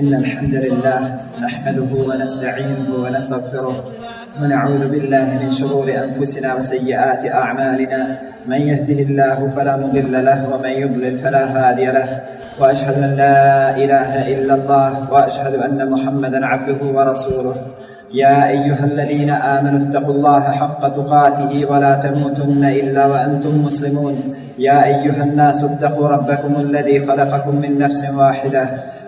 إن الحمد لله نحمده ونستعينه ونستغفره ونعوذ بالله من شرور أنفسنا وسيئات أعمالنا من يهده الله فلا مضل له ومن يضلل فلا هادي له وأشهد أن لا إله إلا الله وأشهد أن محمدا عبده ورسوله يا أيها الذين آمنوا اتقوا الله حق تقاته ولا تموتن إلا وأنتم مسلمون يا أيها الناس اتقوا ربكم الذي خلقكم من نفس واحدة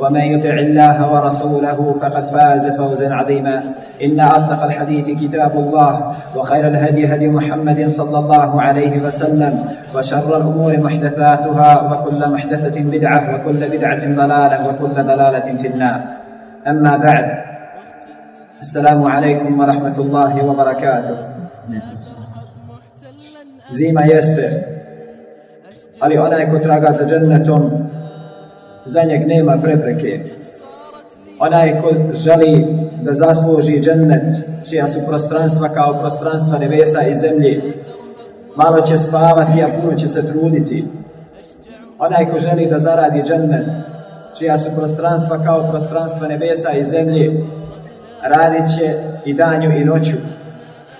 ومن يطع الله ورسوله فقد فاز فوزا عظيما إن أصدق الحديث كتاب الله وخير الهدي هدي محمد صلى الله عليه وسلم وشر الأمور محدثاتها وكل محدثة بدعة وكل بدعة ضلالة وكل ضلالة في النار أما بعد السلام عليكم ورحمة الله وبركاته زي ما يستر ali onaj ko traga za džennetom za njeg nema prepreke. Onaj ko želi da zasluži džennet, čija su prostranstva kao prostranstva nebesa i zemlje, malo će spavati, a puno će se truditi. Onaj ko želi da zaradi džennet, čija su prostranstva kao prostranstva nebesa i zemlje, radit će i danju i noću.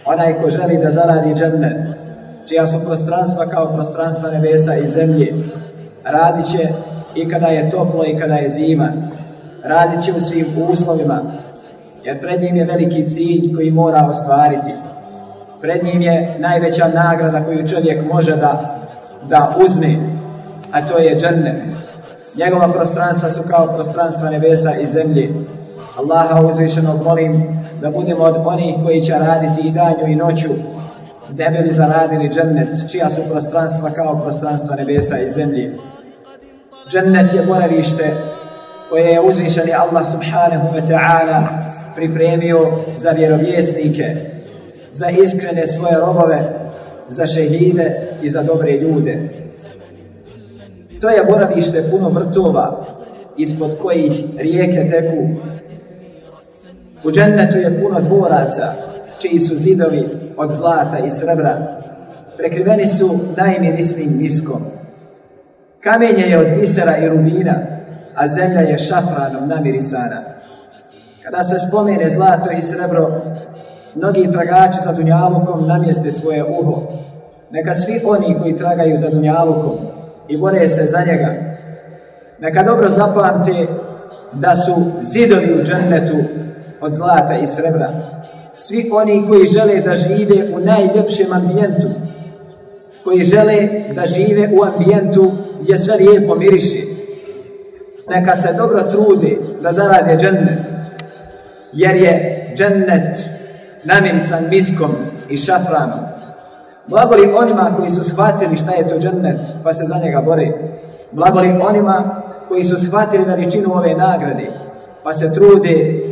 Onaj ko želi da zaradi džennet, čija su prostranstva kao prostranstva nebesa i zemlje, radit će i kada je toplo i kada je zima. Radit će u svim uslovima, jer pred njim je veliki cilj koji mora ostvariti. Pred njim je najveća nagrada koju čovjek može da, da uzme, a to je džennet. Njegova prostranstva su kao prostranstva nebesa i zemlje. Allaha uzvišenog molim da budemo od onih koji će raditi i danju i noću, Debeli zaradili džennet, čija su prostranstva kao prostranstva nebesa i zemlje džennet je boravište koje je uzvišeni Allah subhanahu wa ta'ala pripremio za vjerovjesnike, za iskrene svoje robove, za šehide i za dobre ljude. To je boravište puno vrtova ispod kojih rijeke teku. U džennetu je puno dvoraca čiji su zidovi od zlata i srebra. Prekriveni su najmirisnim miskom. Kamenje je od misera i rubina, a zemlja je šafranom namirisana. Kada se spomene zlato i srebro, mnogi tragači za Dunjavukom namjeste svoje uho. Neka svi oni koji tragaju za Dunjalukom i bore se za njega, neka dobro zapamte da su zidovi u džennetu od zlata i srebra. Svi oni koji žele da žive u najljepšem ambijentu, koji žele da žive u ambijentu gdje sve lijepo miriši. Neka se dobro trudi da zarade džennet, jer je džennet namirisan miskom i šafranom. li onima koji su shvatili šta je to džennet, pa se za njega bore. li onima koji su shvatili veličinu ove nagrade, pa se trudi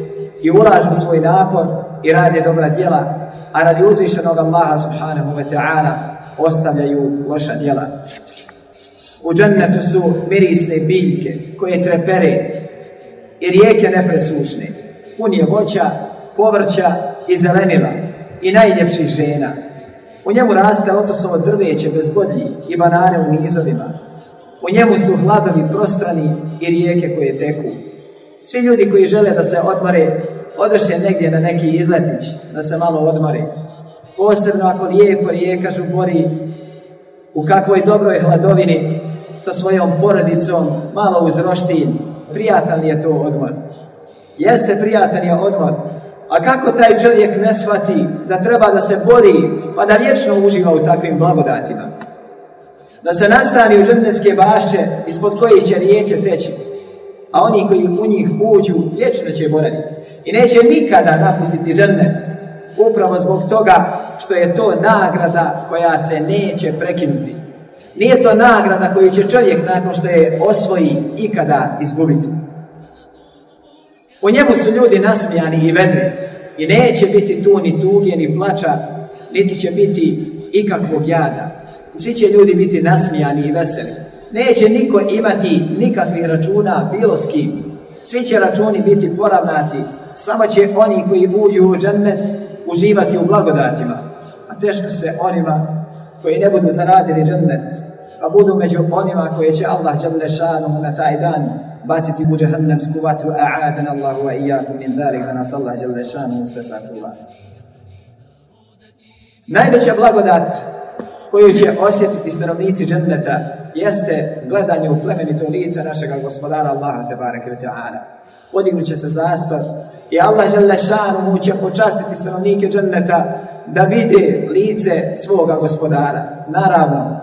i ulažu svoj napor i rade dobra djela, a radi uzvišenog Allaha subhanahu wa ta'ala ostavljaju loša djela. U džennetu su mirisne biljke koje trepere i rijeke nepresušne. Pun je voća, povrća i zelenila i najljepših žena. U njemu raste otosovo drveće bez bodlji i banane u nizovima. U njemu su hladovi prostrani i rijeke koje teku. Svi ljudi koji žele da se odmore, odeše negdje na neki izletić, da se malo odmore. Posebno ako lijepo rijeka žubori, u kakvoj dobroj hladovini sa svojom porodicom, malo uz Prijatelj Prijatan je to odmor. Jeste prijatelj je odmor. A kako taj čovjek ne shvati da treba da se bori pa da vječno uživa u takvim blagodatima? Da se nastani u džennetske bašće ispod kojih će rijeke teći. A oni koji u njih uđu vječno će boraviti. I neće nikada napustiti džennet. Upravo zbog toga što je to nagrada koja se neće prekinuti. Nije to nagrada koju će čovjek nakon što je osvoji ikada izgubiti. U njemu su ljudi nasmijani i vedri i neće biti tu ni tuge, ni plača, niti će biti ikakvog jada. Svi će ljudi biti nasmijani i veseli. Neće niko imati nikakvih računa bilo s kim. Svi će računi biti poravnati, samo će oni koji uđu u džennet uživati u blagodatima, a teško se onima koji ne budu zaradili džennet, a budu među onima koje će Allah šanom na taj dan baciti u džahannemsku vatru, a adan Allahu wa iyakum min dharik, da nas Allah šanom sve sačuva. Najveća blagodat koju će osjetiti stanovnici dženneta jeste gledanje u plemenito lica našeg gospodara Allaha tebareke ta'ala. Podignut će se zastor i Allah mu će počastiti stanovnike dženneta da vide lice svoga gospodara. Naravno,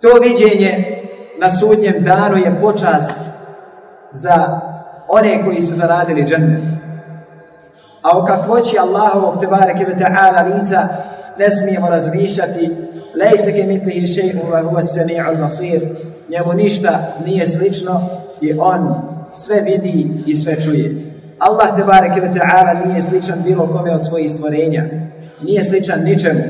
to viđenje na sudnjem danu je počast za one koji su zaradili džennet. A o kakvoći Allahovog tebara ta'ala lica ne smijemo razmišljati lejse ke mitlihi šeju wa nasir njemu ništa nije slično i on sve vidi i sve čuje. Allah te bareke ve ta'ala nije sličan bilo kome od svojih stvorenja. Nije sličan ničemu.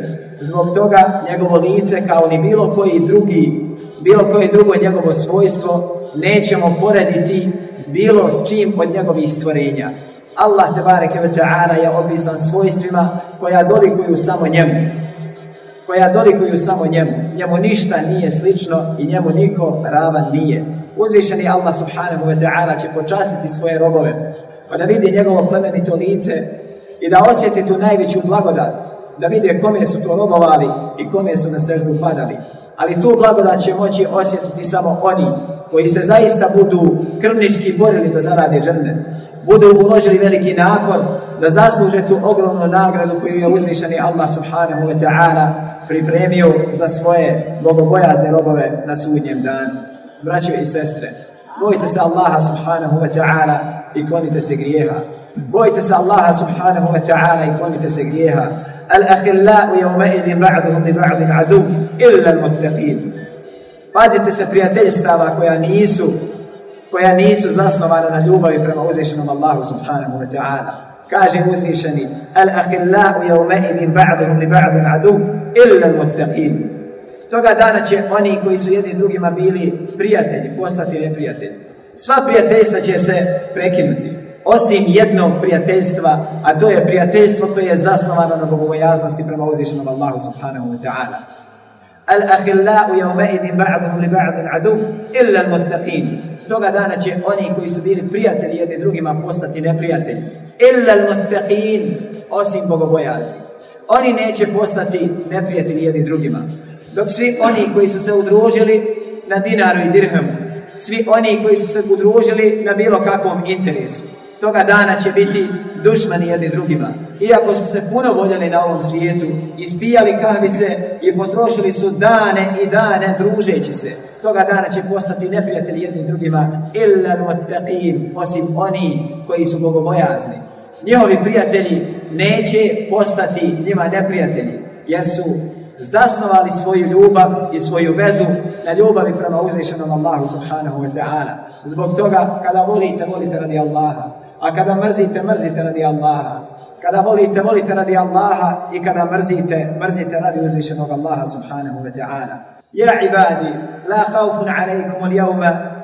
Zbog toga njegovo lice kao ni bilo koji drugi, bilo koje drugo njegovo svojstvo nećemo porediti bilo s čim od njegovih stvorenja. Allah te bareke ve ta'ala je opisan svojstvima koja dolikuju samo njemu. Koja dolikuju samo njemu. Njemu ništa nije slično i njemu niko ravan nije. Uzvišeni Allah subhanahu wa ta'ala će počastiti svoje robove pa da vidi njegovo plemenito lice i da osjeti tu najveću blagodat, da vidi kome su to robovali i kome su na sreždu padali. Ali tu blagodat će moći osjetiti samo oni koji se zaista budu krvnički borili da zarade džennet, budu uložili veliki napor da zasluže tu ogromnu nagradu koju je uzmišljeni Allah subhanahu wa ta'ala pripremio za svoje bogobojazne robove na sudnjem danu. Braće i sestre, bojite se Allaha subhanahu wa ta'ala i klonite se grijeha. Bojite se Allaha subhanahu wa ta'ala i klonite se grijeha. Al-ahillau idhi ba'duhum li ba'din azum illa al-muttaqin. Pazite se prijateljstava koja nisu koja nisu zasnovana na ljubavi prema uzvišenom Allahu subhanahu wa ta'ala. Kaže uzvišeni, Al-ahillau idin ba'duhum li ba'din azum illa al-muttaqin. Toga dana će oni koji su jedni drugima bili prijatelji postati neprijatelji. Sva prijateljstva će se prekinuti, osim jednog prijateljstva, a to je prijateljstvo koje je zasnovano na bogobojaznosti prema uzvišenom Allahu subhanahu wa ta'ala. Al-ahillau ba'duhum li al adu illa al-muttaqin. Toga dana će oni koji su bili prijatelji jedni drugima postati neprijatelji. Illa al-muttaqin, osim bogobojazni. Oni neće postati neprijatelji jedni drugima. Dok svi oni koji su se udružili na dinaru i dirhamu, svi oni koji su se udružili na bilo kakvom interesu. Toga dana će biti dušmani jedni drugima. Iako su se puno voljeli na ovom svijetu, ispijali kahvice i potrošili su dane i dane družeći se. Toga dana će postati neprijatelji jedni drugima illa osim oni koji su bogobojazni. Njihovi prijatelji neće postati njima neprijatelji, jer su zasnovali svoju ljubav i svoju vezu na ljubavi prema uzvišenom Allahu subhanahu wa ta'ala. Zbog toga, kada volite, volite radi Allaha. A kada mrzite, mrzite radi Allaha. Kada volite, volite radi Allaha i kada mrzite, mrzite radi uzvišenog Allaha subhanahu wa ta'ala. Ja ibadi, la khawfun alaikum al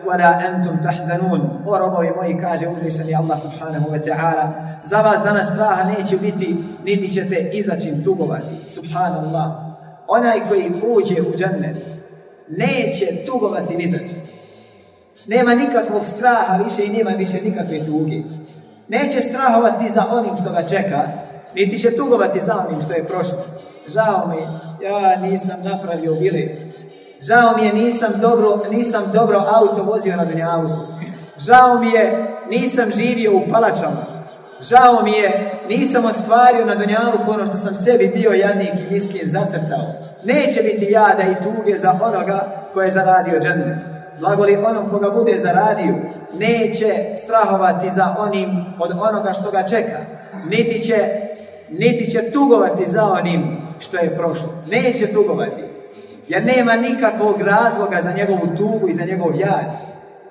wala antum tahzanun. O robovi moji, kaže uzvišeni Allah subhanahu wa ta'ala, za vas danas straha neće biti, niti ćete izačim tugovati. Subhanallah onaj koji uđe u džennet neće tugovati ni Nema nikakvog straha više i nema više nikakve tuge. Neće strahovati za onim što ga čeka, niti će tugovati za onim što je prošlo. Žao mi, ja nisam napravio bilet. Žao mi je, nisam dobro, nisam dobro auto vozio na Dunjavu. Žao mi je, nisam živio u palačama. Žao mi je, nisam ostvario na Dunjavu ono što sam sebi bio jadnik i je zacrtao neće biti jada i tuge za onoga koje je zaradio džennet. Blagoli onom koga bude zaradio, neće strahovati za onim od onoga što ga čeka. Niti će, niti će tugovati za onim što je prošlo. Neće tugovati. Jer nema nikakvog razloga za njegovu tugu i za njegov jad.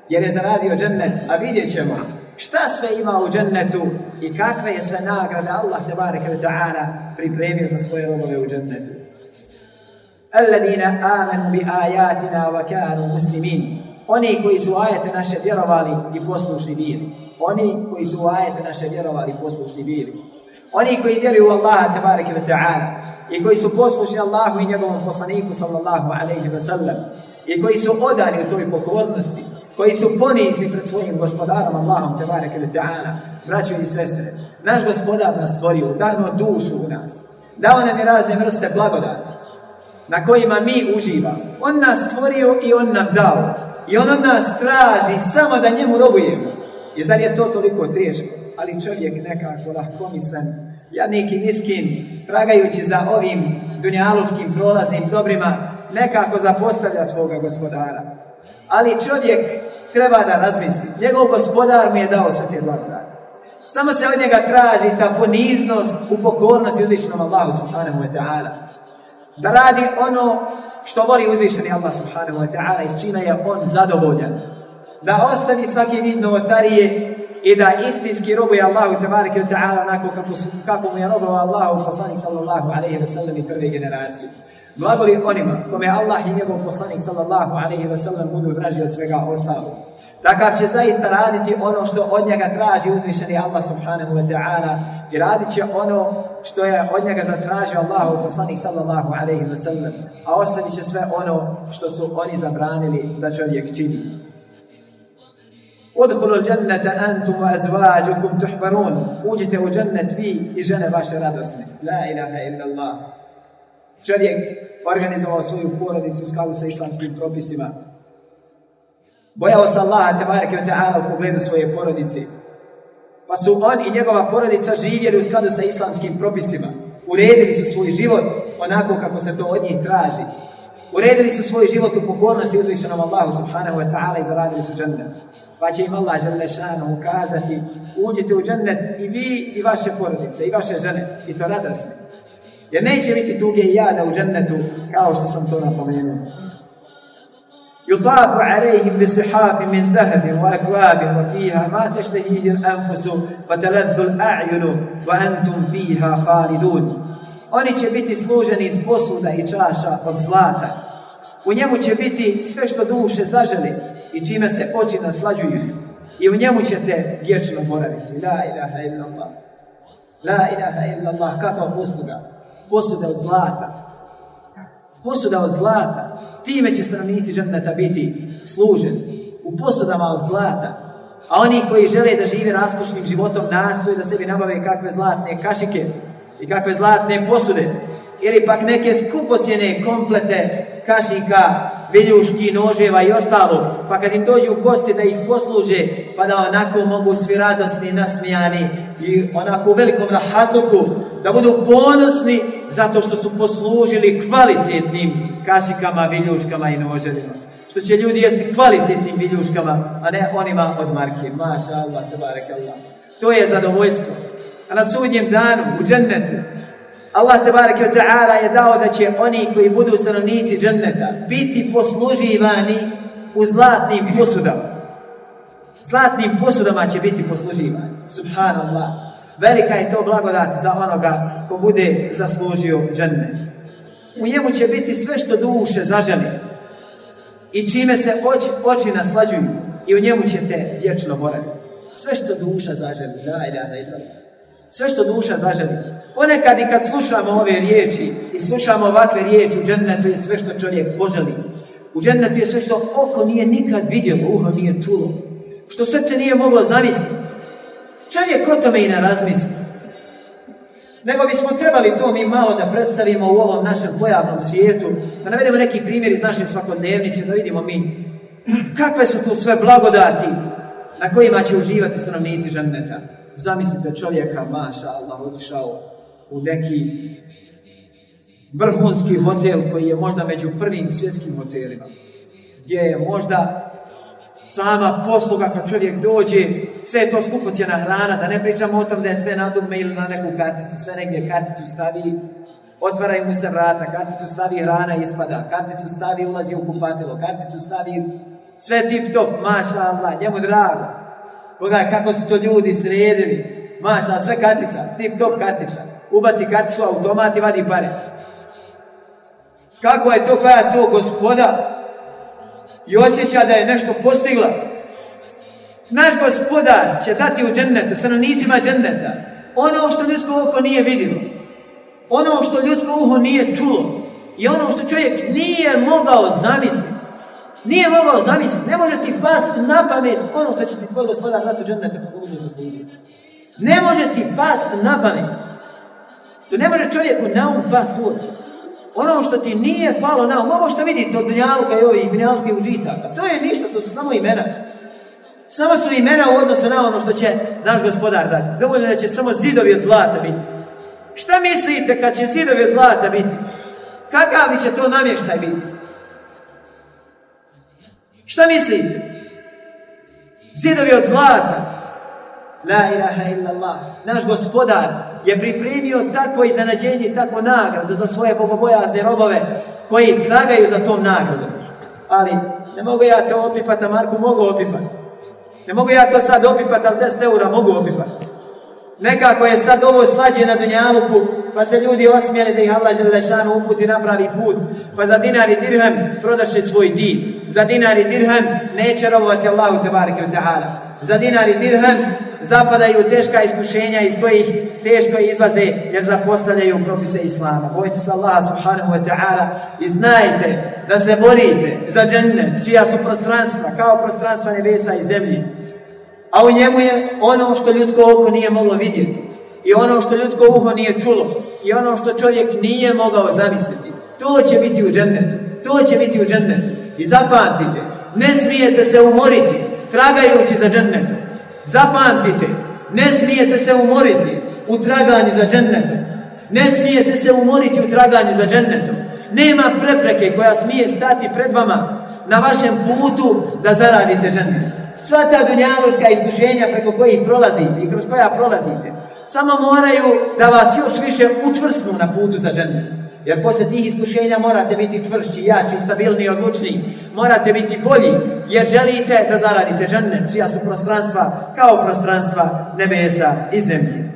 Jer je zaradio džennet, a vidjet ćemo šta sve ima u džennetu i kakve je sve nagrade Allah pripremio za svoje robove u džennetu. Alladina amanu bi ajatina wa muslimin. Oni koji su ajete naše vjerovali i poslušni bili. Oni koji su ajete naše vjerovali i poslušni bili. Oni koji vjeruju u Allaha tabaraka ve ta'ala i koji su poslušni Allahu i njegovom poslaniku sallallahu alaihi wa sallam i koji su odani u toj pokornosti, koji su ponizni pred svojim gospodarom Allahom tabaraka ve ta'ala, braćo i sestre, naš gospodar nas stvorio, nam dušu u nas, dao nam je razne vrste blagodati, na kojima mi uživamo. On nas stvorio i On nam dao. I On od nas traži samo da njemu robujemo. I zar je to toliko teško? Ali čovjek nekako lahkomislen, ja i miskin, tragajući za ovim dunjalučkim prolaznim dobrima, nekako zapostavlja svoga gospodara. Ali čovjek treba da razmisli. Njegov gospodar mu je dao sve te dana Samo se od njega traži ta poniznost u i uzvišnjom Allahu subhanahu wa ta'ala da radi ono što voli uzvišeni Allah subhanahu wa ta'ala i s čime je on zadovoljan. Da ostavi svaki vid novotarije i da istinski robuje Allahu tabaraka wa ta'ala onako kako, mu je robao Allahu poslanik sallallahu alaihi wa sallam i prve generacije. Blagoli onima kome Allah i njegov poslanik sallallahu alaihi wa sallam budu draži od svega ostalog. Takav će zaista raditi ono što od njega traži uzvišeni Allah subhanahu wa ta'ala i radit će ono što je od njega zatražio Allahu poslanik sallallahu alaihi wa sallam, a ostavit će sve ono što su oni zabranili da čovjek čini. Udhulu ljannata antum wa azvađukum tuhbarun. Uđite u džennet vi i žene vaše radosne. La ilaha Allah. Čovjek organizovao svoju porodicu u skladu sa islamskim propisima. Bojao se Allaha wa ta'ala u pogledu svoje porodice pa su on i njegova porodica živjeli u skladu sa islamskim propisima. Uredili su svoj život onako kako se to od njih traži. Uredili su svoj život u pokornosti uzvišenom Allahu subhanahu wa ta'ala i zaradili su džennet. Pa će im Allah želešanu ukazati uđite u džennet i vi i vaše porodice i vaše žene i to radosne. Jer neće biti tuge i jada u džennetu kao što sam to napomenuo. يطاف عليهم بصحاف من ذهب وأكواب وفيها ما تشتهيه الأنفس وتلذ الأعين وأنتم فيها خالدون Oni će biti služeni iz posuda i čaša od zlata. U njemu će biti sve što duše zaželi i čime se oči naslađuju. I u njemu ćete vječno boraviti. La ilaha illallah. La ilaha illallah. Kakva posuda? Posuda od zlata. Posuda od zlata time će stanovnici dženneta biti služeni u posudama od zlata. A oni koji žele da žive raskošnim životom nastoje da sebi nabave kakve zlatne kašike i kakve zlatne posude ili pak neke skupocjene komplete kašika, viljuški, noževa i ostalo, pa kad im dođu u gosti da ih posluže, pa da onako mogu svi radosni, nasmijani i onako u velikom rahatluku, da budu ponosni zato što su poslužili kvalitetnim kašikama, viljuškama i noželjima. Što će ljudi jesti kvalitetnim viljuškama, a ne onima od marke. Maša Allah, Allah. To je zadovoljstvo. A na sudnjem danu, u džennetu, Allah tabaraka ta'ala je dao da će oni koji budu stanovnici dženneta biti posluživani u zlatnim posudama. Zlatnim posudama će biti posluživani. Subhanallah. Velika je to blagodat za onoga ko bude zaslužio džennet. U njemu će biti sve što duše zaželi i čime se oči, oči naslađuju i u njemu ćete vječno boraviti. Sve što duša zaželi, la Sve što duša zaželi. Ponekad i kad slušamo ove riječi i slušamo ovakve riječi, u džennetu je sve što čovjek poželi. U džennetu je sve što oko nije nikad vidjelo, uho nije čulo. Što srce nije moglo zavisniti, Čovjek o tome i ne razmisli. Nego bismo trebali to mi malo da predstavimo u ovom našem pojavnom svijetu, da navedemo neki primjer iz naše svakodnevnice, da vidimo mi kakve su tu sve blagodati na kojima će uživati stanovnici ženneta. Zamislite čovjeka, maša Allah, otišao u neki vrhunski hotel koji je možda među prvim svjetskim hotelima, gdje je možda sama posluga kad čovjek dođe sve je to skupocjena hrana, da ne pričamo o tom da je sve na dugme ili na neku karticu, sve negdje karticu stavi, otvara mu se vrata, karticu stavi hrana ispada, karticu stavi ulazi u kupatilo, karticu stavi sve tip top, maša Allah, njemu drago. Boga, kako su to ljudi sredili, maša, sve kartica, tip top kartica. Ubaci karticu automat i vadi pare. Kako je to koja to gospoda i osjeća da je nešto postigla naš gospodar će dati u džennetu, stanovnicima dženneta, ono što ljudsko uho nije vidjelo, ono što ljudsko uho nije čulo i ono što čovjek nije mogao zamisliti. Nije mogao zamisliti, ne može ti past na pamet ono što će ti tvoj gospodar dati u džennetu Ne može ti past na pamet. To ne može čovjeku na um past uoči. Ono što ti nije palo na um, ovo što vidite od dunjaluka i ovih dunjaluka i užitaka, to je ništa, to su samo imena. Samo su imena u odnosu na ono što će naš gospodar dati. Dovoljno da će samo zidovi od zlata biti. Šta mislite kad će zidovi od zlata biti? Kakav će to namještaj biti? Šta mislite? Zidovi od zlata. La ilaha illallah. Naš gospodar je pripremio takvo iznenađenje i takvu nagradu za svoje bogobojazne robove koji tragaju za tom nagradom. Ali ne mogu ja to opipati, a Marku mogu opipati. Ne mogu ja to sad opipat, ali 10 eura mogu opipat. Nekako je sad ovo slađe na Dunjaluku, pa se ljudi osmijeli da ih Allah Želešanu uputi napravi put. Pa za dinar i dirhem prodaše svoj din. Za dinar i dirhem neće robovati Allahu Tebareke Ta'ala za dinar i zapadaju teška iskušenja iz kojih teško izlaze jer zapostavljaju propise Islama. Bojite se Allah subhanahu wa ta'ala i znajte da se borite za džennet čija su prostranstva kao prostranstva nebesa i zemlje. A u njemu je ono što ljudsko oko nije moglo vidjeti i ono što ljudsko uho nije čulo i ono što čovjek nije mogao zamisliti. To će biti u džennetu. To će biti u džennetu. I zapamtite, ne smijete se umoriti tragajući za džennetom. Zapamtite, ne smijete se umoriti u traganju za džennetom. Ne smijete se umoriti u traganju za džennetom. Nema prepreke koja smije stati pred vama na vašem putu da zaradite džennet. Sva ta iskušenja preko kojih prolazite i kroz koja prolazite, samo moraju da vas još više učvrsnu na putu za džennet. Jer poslije tih iskušenja morate biti čvršći, jači, stabilni, odlučni. Morate biti bolji, jer želite da zaradite džennet, čija su prostranstva kao prostranstva nebesa i zemlje.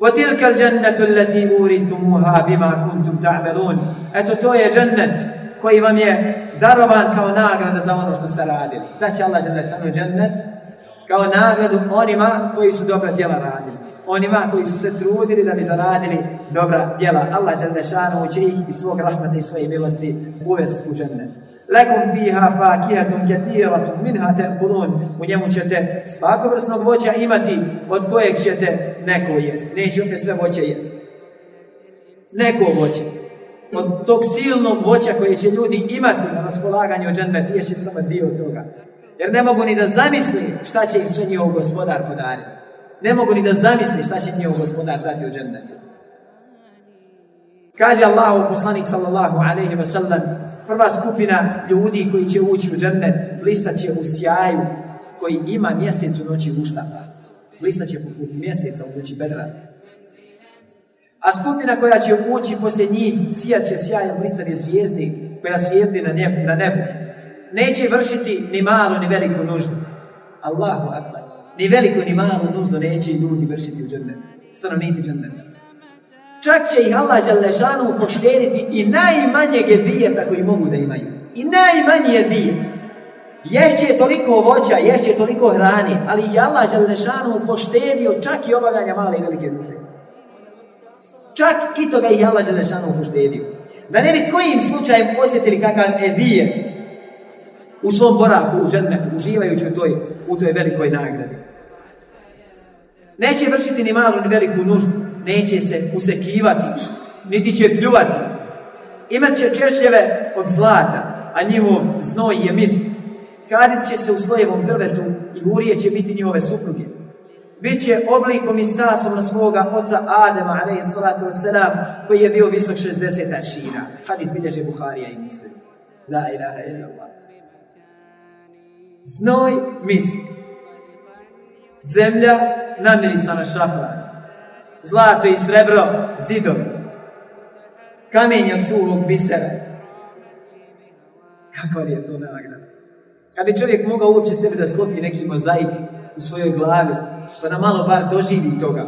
وَتِلْكَ الْجَنَّةُ الَّتِي بِمَا كُنْتُمْ تَعْمَلُونَ Eto, to je džennet koji vam je darovan kao nagrada za ono što ste radili. Znači Allah žele džennet kao nagradu onima koji su dobra djela radili onima koji su se trudili da bi zaradili dobra djela. Allah Đelešanu će ih iz svog rahmata i svoje milosti uvesti u džennet. Lekum fiha fakihatum ketiratum minha U njemu ćete svakovrsnog voća imati od kojeg ćete neko jesti. Neće opet sve voće jest. Neko voće. Od tog silnog voća koje će ljudi imati na raspolaganju džennet, ješi samo dio toga. Jer ne mogu ni da zamisli šta će im sve njihov gospodar podariti ne mogu ni da zamisli šta će njegov gospodar dati u džennetu. Kaže Allahu poslanik sallallahu alaihi wa sallam, prva skupina ljudi koji će ući u džennet, blistat će u sjaju koji ima mjesec u noći uštapa. Blistat će poput mjeseca u noći bedra. A skupina koja će ući poslije njih sijat će sjajem blistave zvijezdi koja svijetli na nebu. Na Neće vršiti ni malo ni veliku nuždu. Allahu akbar ni veliku ni malu nužno neće ljudi vršiti u džene, stanovnici džene. Čak će ih Allah Đalešanu pošteniti i najmanje gedijeta koji mogu da imaju. I najmanje gedijeta. Ješće je toliko voća, ješće toliko hrani, ali ih Allah Đalešanu čak i obavljanja male i velike duže. Čak i toga ih Allah Đalešanu poštedio Da ne bi kojim slučajem osjetili kakav edijet u svom boraku, u džennetu, uživajući u toj velikoj nagradi. Neće vršiti ni malu ni veliku nuždu, neće se usekivati, niti će pljuvati. Imat će češljeve od zlata, a njihov znoj je misl. Kadit će se u slojevom drvetu i gurije će biti njihove supruge. Biće oblikom i stasom na svoga oca Adema, je salatu wasalam, koji je bio visok 60 šina. Hadit bilježe Buharija i misli. La ilaha illallah. Znoj misli zemlja namirisana šafra, zlato i srebro zidom, kamenja curog bisera. Kakva li je to nagrada? Kad bi čovjek mogao uopće sebi da sklopi neki mozaik u svojoj glavi, pa da malo bar doživi toga,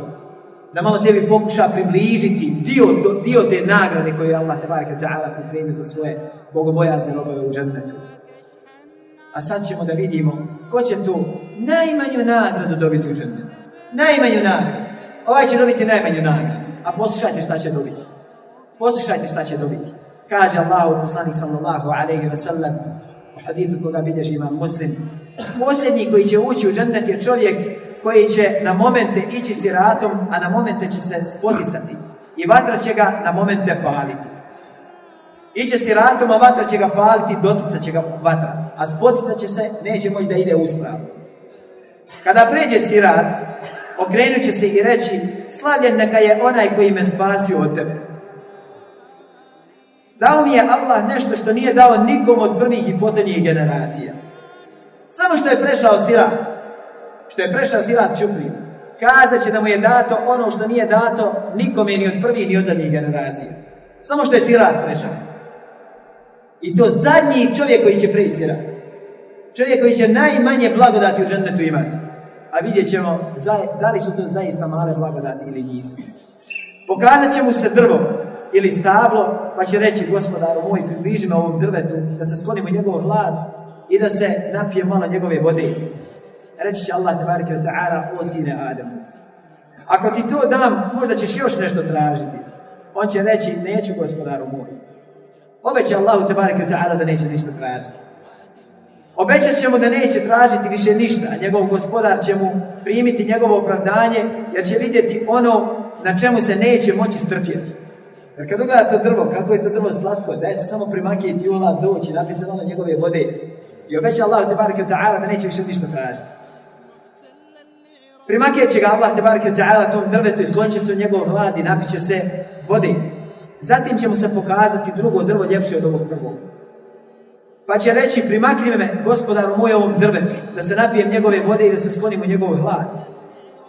da malo sebi pokuša približiti dio, dio te nagrade koje je Allah te ta'ala pripremio za svoje bogobojazne robove u džennetu. A sad ćemo da vidimo ko će tu najmanju nagradu dobiti u džennetu. Najmanju nagradu. Ovaj će dobiti najmanju nagradu. A poslušajte šta će dobiti. Poslušajte šta će dobiti. Kaže Allahu poslanik sallallahu alaihi wa sallam u hadithu koga bideš imam muslim. Posljednji koji će ući u džennet je čovjek koji će na momente ići siratom, a na momente će se spoticati. I vatra će ga na momente paliti. Iće siratom, a vatra će ga paliti, dotica će ga vatra. A spotica će se, neće moći da ide uspravno. Kada pređe sirat, okrenut će se i reći, slavljen neka je onaj koji me spasio od tebe. Dao mi je Allah nešto što nije dao nikom od prvih i potenijih generacija. Samo što je prešao sirat, što je prešao sirat čuprim, kazat će da mu je dato ono što nije dato nikome ni od prvih ni od zadnjih generacija. Samo što je sirat prešao. I to zadnji čovjek koji će preistirati. Čovjek koji će najmanje blagodati u džennetu imati. A vidjet ćemo da li su to zaista male blagodati ili nisu. Pokazat će mu se drvo ili stablo, pa će reći gospodaru moj, približi me ovom drvetu, da se sklonimo njegov vlad i da se napije malo njegove vode. Reći će Allah tebareke wa ta'ala, o sine Adamu. Ako ti to dam, možda ćeš još nešto tražiti. On će reći, neću gospodaru moj. Obeća Allahu te ta'ala da neće ništa tražiti. Obećat će mu da neće tražiti više ništa, njegov gospodar će mu primiti njegovo opravdanje, jer će vidjeti ono na čemu se neće moći strpjeti. Jer kad ugleda to drvo, kako je to drvo slatko, daje se samo primakijeti i ula doći, napiće ono njegove vode. I obeća Allah te ta'ala da neće više ništa tražiti. Primakije će ga Allah te bareke ta'ala tom drvetu i sklonit će se u njegov vlad i napit će se vode zatim će mu se pokazati drugo drvo ljepše od ovog prvog. Pa će reći, primakni me, gospodaru moj, ovom drvetu, da se napijem njegove vode i da se sklonim u njegovoj hlad.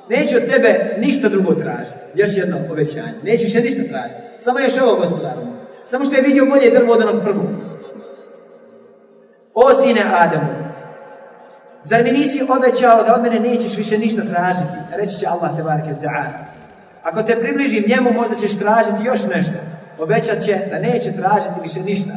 Neću od tebe ništa drugo tražiti. Još jedno obećanje. Neću više ništa tražiti. Samo još ovo, gospodaru Samo što je vidio bolje drvo od onog prvog. O sine Adamu, zar mi nisi obećao da od mene nećeš više ništa tražiti? Reći će Allah te barke Ako te približim njemu, možda ćeš tražiti još nešto. Obećat će da neće tražiti više ništa.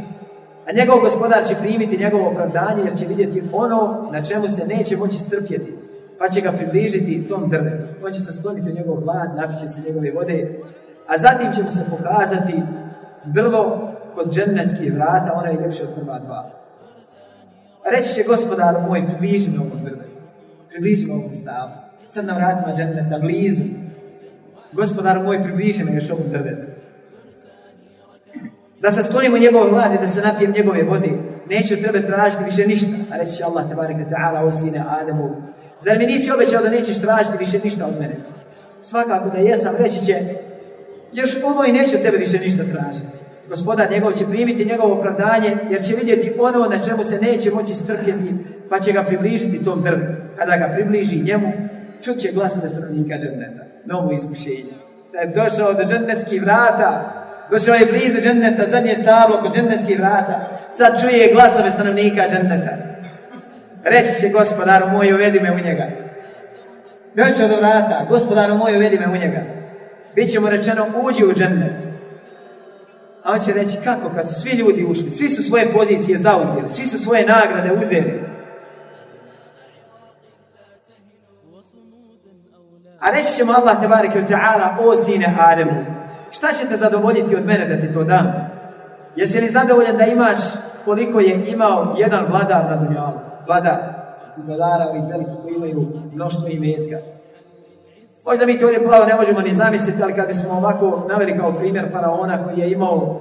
A njegov gospodar će primiti njegovo opravdanje jer će vidjeti ono na čemu se neće moći strpjeti. Pa će ga približiti tom drvetu. On će se skloniti u njegov vlad, napiće se njegove vode. A zatim će mu se pokazati drvo kod džernetskih vrata, ono je ljepše od prva dva. Reći će gospodar moj, približi me ovom drvetu. Približi me ovom stavu. Sad na vratima dženneta, blizu. Gospodar moj, približi me još ovom drvetu da se u njegove vlade, da se napijem njegove vodi, Neću treba tražiti više ništa. A reći će Allah, te ta'ala, o sine Ademu. Zar mi nisi obećao da nećeš tražiti više ništa od mene? Svakako da jesam, reći će, još ovo i neću tebe više ništa tražiti. Gospoda njegov će primiti njegovo opravdanje, jer će vidjeti ono na čemu se neće moći strpjeti, pa će ga približiti tom drvetu. Kada ga približi njemu, čut će glasove stranika džendeta, novo iskušenje. Sad je došao do džendetskih vrata, Došao je blizu dženneta, zadnje stavlo kod džennetskih vrata. Sad čuje glasove stanovnika dženneta. Reći će gospodaru moj, uvedi me u njega. Došao do vrata, gospodaru moj, uvedi me u njega. Biće mu rečeno, uđi u džennet. A on će reći, kako kad su svi ljudi ušli, svi su svoje pozicije zauzeli, svi su svoje nagrade uzeli. A reći će mu Allah, tebareke ta'ala, o sine Ademu, Šta će te zadovoljiti od mene da ti to dam? Jesi li zadovoljan da imaš koliko je imao jedan vladar na dunjalu? Vladar. Vladara ovih velikih koji imaju mnoštvo imetka. Možda mi to ovdje plavo ne možemo ni zamisliti, ali kad bismo ovako naveli kao primjer faraona koji je imao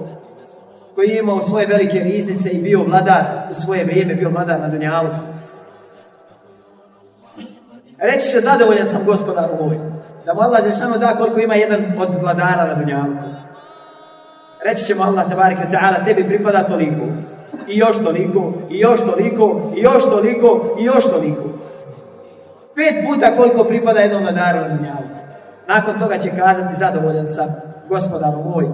koji je imao svoje velike riznice i bio vladar u svoje vrijeme, bio vladar na Dunjalu. Reći će, zadovoljan sam gospodaru moj. Da mu Allah Žešanu da koliko ima jedan od vladara na dunjavku. Reći ćemo Allah tabarika ta'ala, tebi pripada toliko. I još toliko, i još toliko, i još toliko, i još toliko. Pet puta koliko pripada jednom vladaru na dunjavu. Nakon toga će kazati zadovoljan sam, gospodaru moj.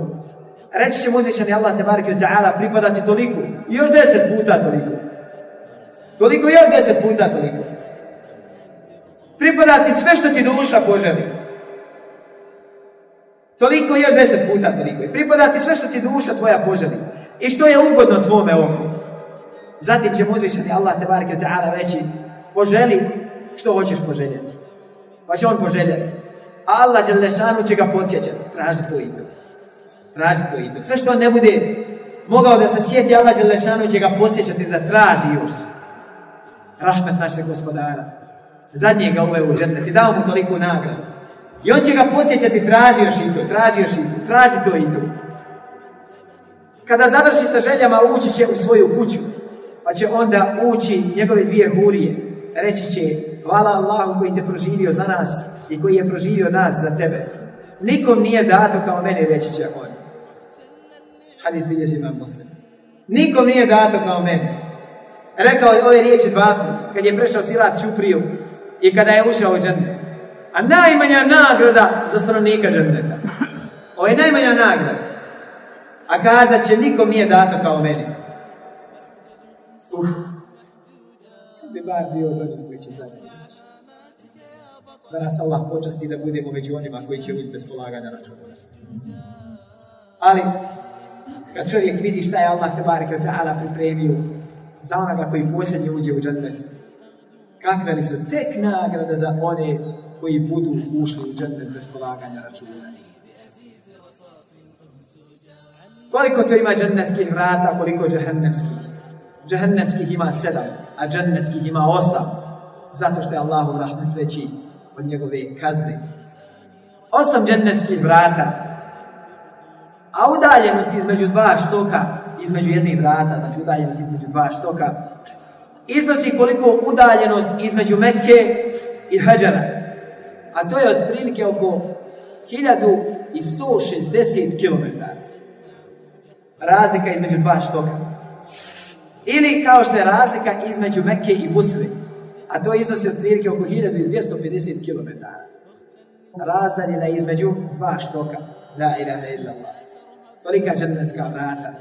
Reći ćemo mu uzvišeni Allah tabarika ta'ala, pripada ti toliko. I još deset puta toliko. Toliko još deset puta toliko. Pripada ti sve što ti duša poželi. Toliko i još deset puta toliko. I pripada ti sve što ti duša tvoja poželi. I što je ugodno tvome oku. Zatim će mu uzvišeni Allah te barke ta'ala reći poželi što hoćeš poželjeti. Pa će on poželjeti. Allah lešanu će ga podsjećati. Traži to i to. Traži to i to. Sve što on ne bude mogao da se sjeti, Allah lešanu će ga podsjećati da traži još. Rahmet našeg gospodara. zadnjega ga uveo u i dao mu toliku nagradu. I on će ga podsjećati, traži još i to, traži još i to, traži to i to. Kada završi sa željama, ući će u svoju kuću. Pa će onda ući njegove dvije hurije. Reći će, hvala Allahu koji te proživio za nas i koji je proživio nas za tebe. Nikom nije dato kao meni, reći će on. Hadid bilježi imam Nikom nije dato kao meni. Rekao je ove riječi dva kad je prešao silat Čupriju i kada je ušao u džandu a najmanja nagrada za stanovnika džerneta. Ovo je najmanja nagrada. A kazat će, nikom nije dato kao meni. Uf. Bi bar bio od koji će zadnji. Da nas Allah počasti da budemo među onima koji će biti bez polaganja računa. Ali, kad čovjek vidi šta je Allah te od ta'ala pripremio za onoga koji posljednji uđe u džennet, kakve li su tek nagrada za one koji budu ušli u džene bez polaganja računa. Koliko to ima džennetskih vrata, koliko džehennemskih? Džehennemskih ima sedam, a džennetskih ima osam. Zato što je Allahu rahmet veći od njegove kazne. Osam džennetskih vrata. A udaljenost između dva štoka, između jednih vrata, znači udaljenost između dva štoka, iznosi koliko udaljenost između Mekke i Hadžara a to je otprilike oko 1160 km. Razlika između dva štoka. Ili kao što je razlika između Mekke i musli a to iznosi otprilike oko 1250 km. Razdaljena između dva štoka. La ilaha illallah. Tolika džennetska vrata.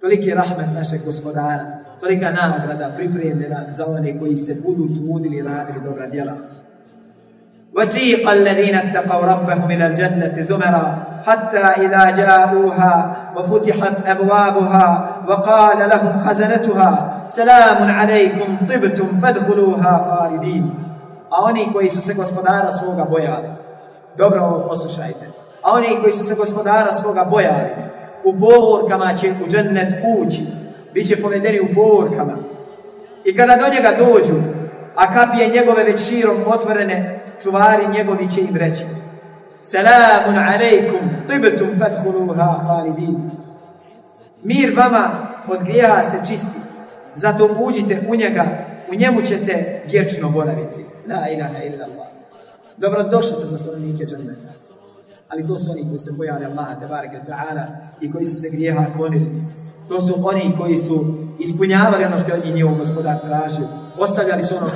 Toliki rahmet našeg gospodara. Tolika nagrada pripremljena za one koji se budu trudili i radili dobra djela. وسيق الذين اتقوا ربهم إلى الجنة زمرا حتى إذا جاءوها وفتحت أبوابها وقال لهم خزنتها سلام عليكم طبتم فادخلوها خالدين a oni koji su se gospodara svoga bojali dobro ovo poslušajte a oni koji su se gospodara svoga bojali u povorkama će u džennet ući bit će povedeni u povorkama i kada do njega dođu a kapije njegove već širom otvorene čuvari njegovi će im reći Selamun alejkum, tibetum fadhuluha khalidin. Mir vama, od grijeha ste čisti, zato uđite u njega, u njemu ćete vječno boraviti. La ilaha Dobrodošli ste za stanovnike dženeta. Ali to su oni koji se bojali Allaha, tabaraka ta'ala, i koji su se grijeha konili To su oni koji su ispunjavali ono što je i njihov gospodar tražio, ostavljali su ono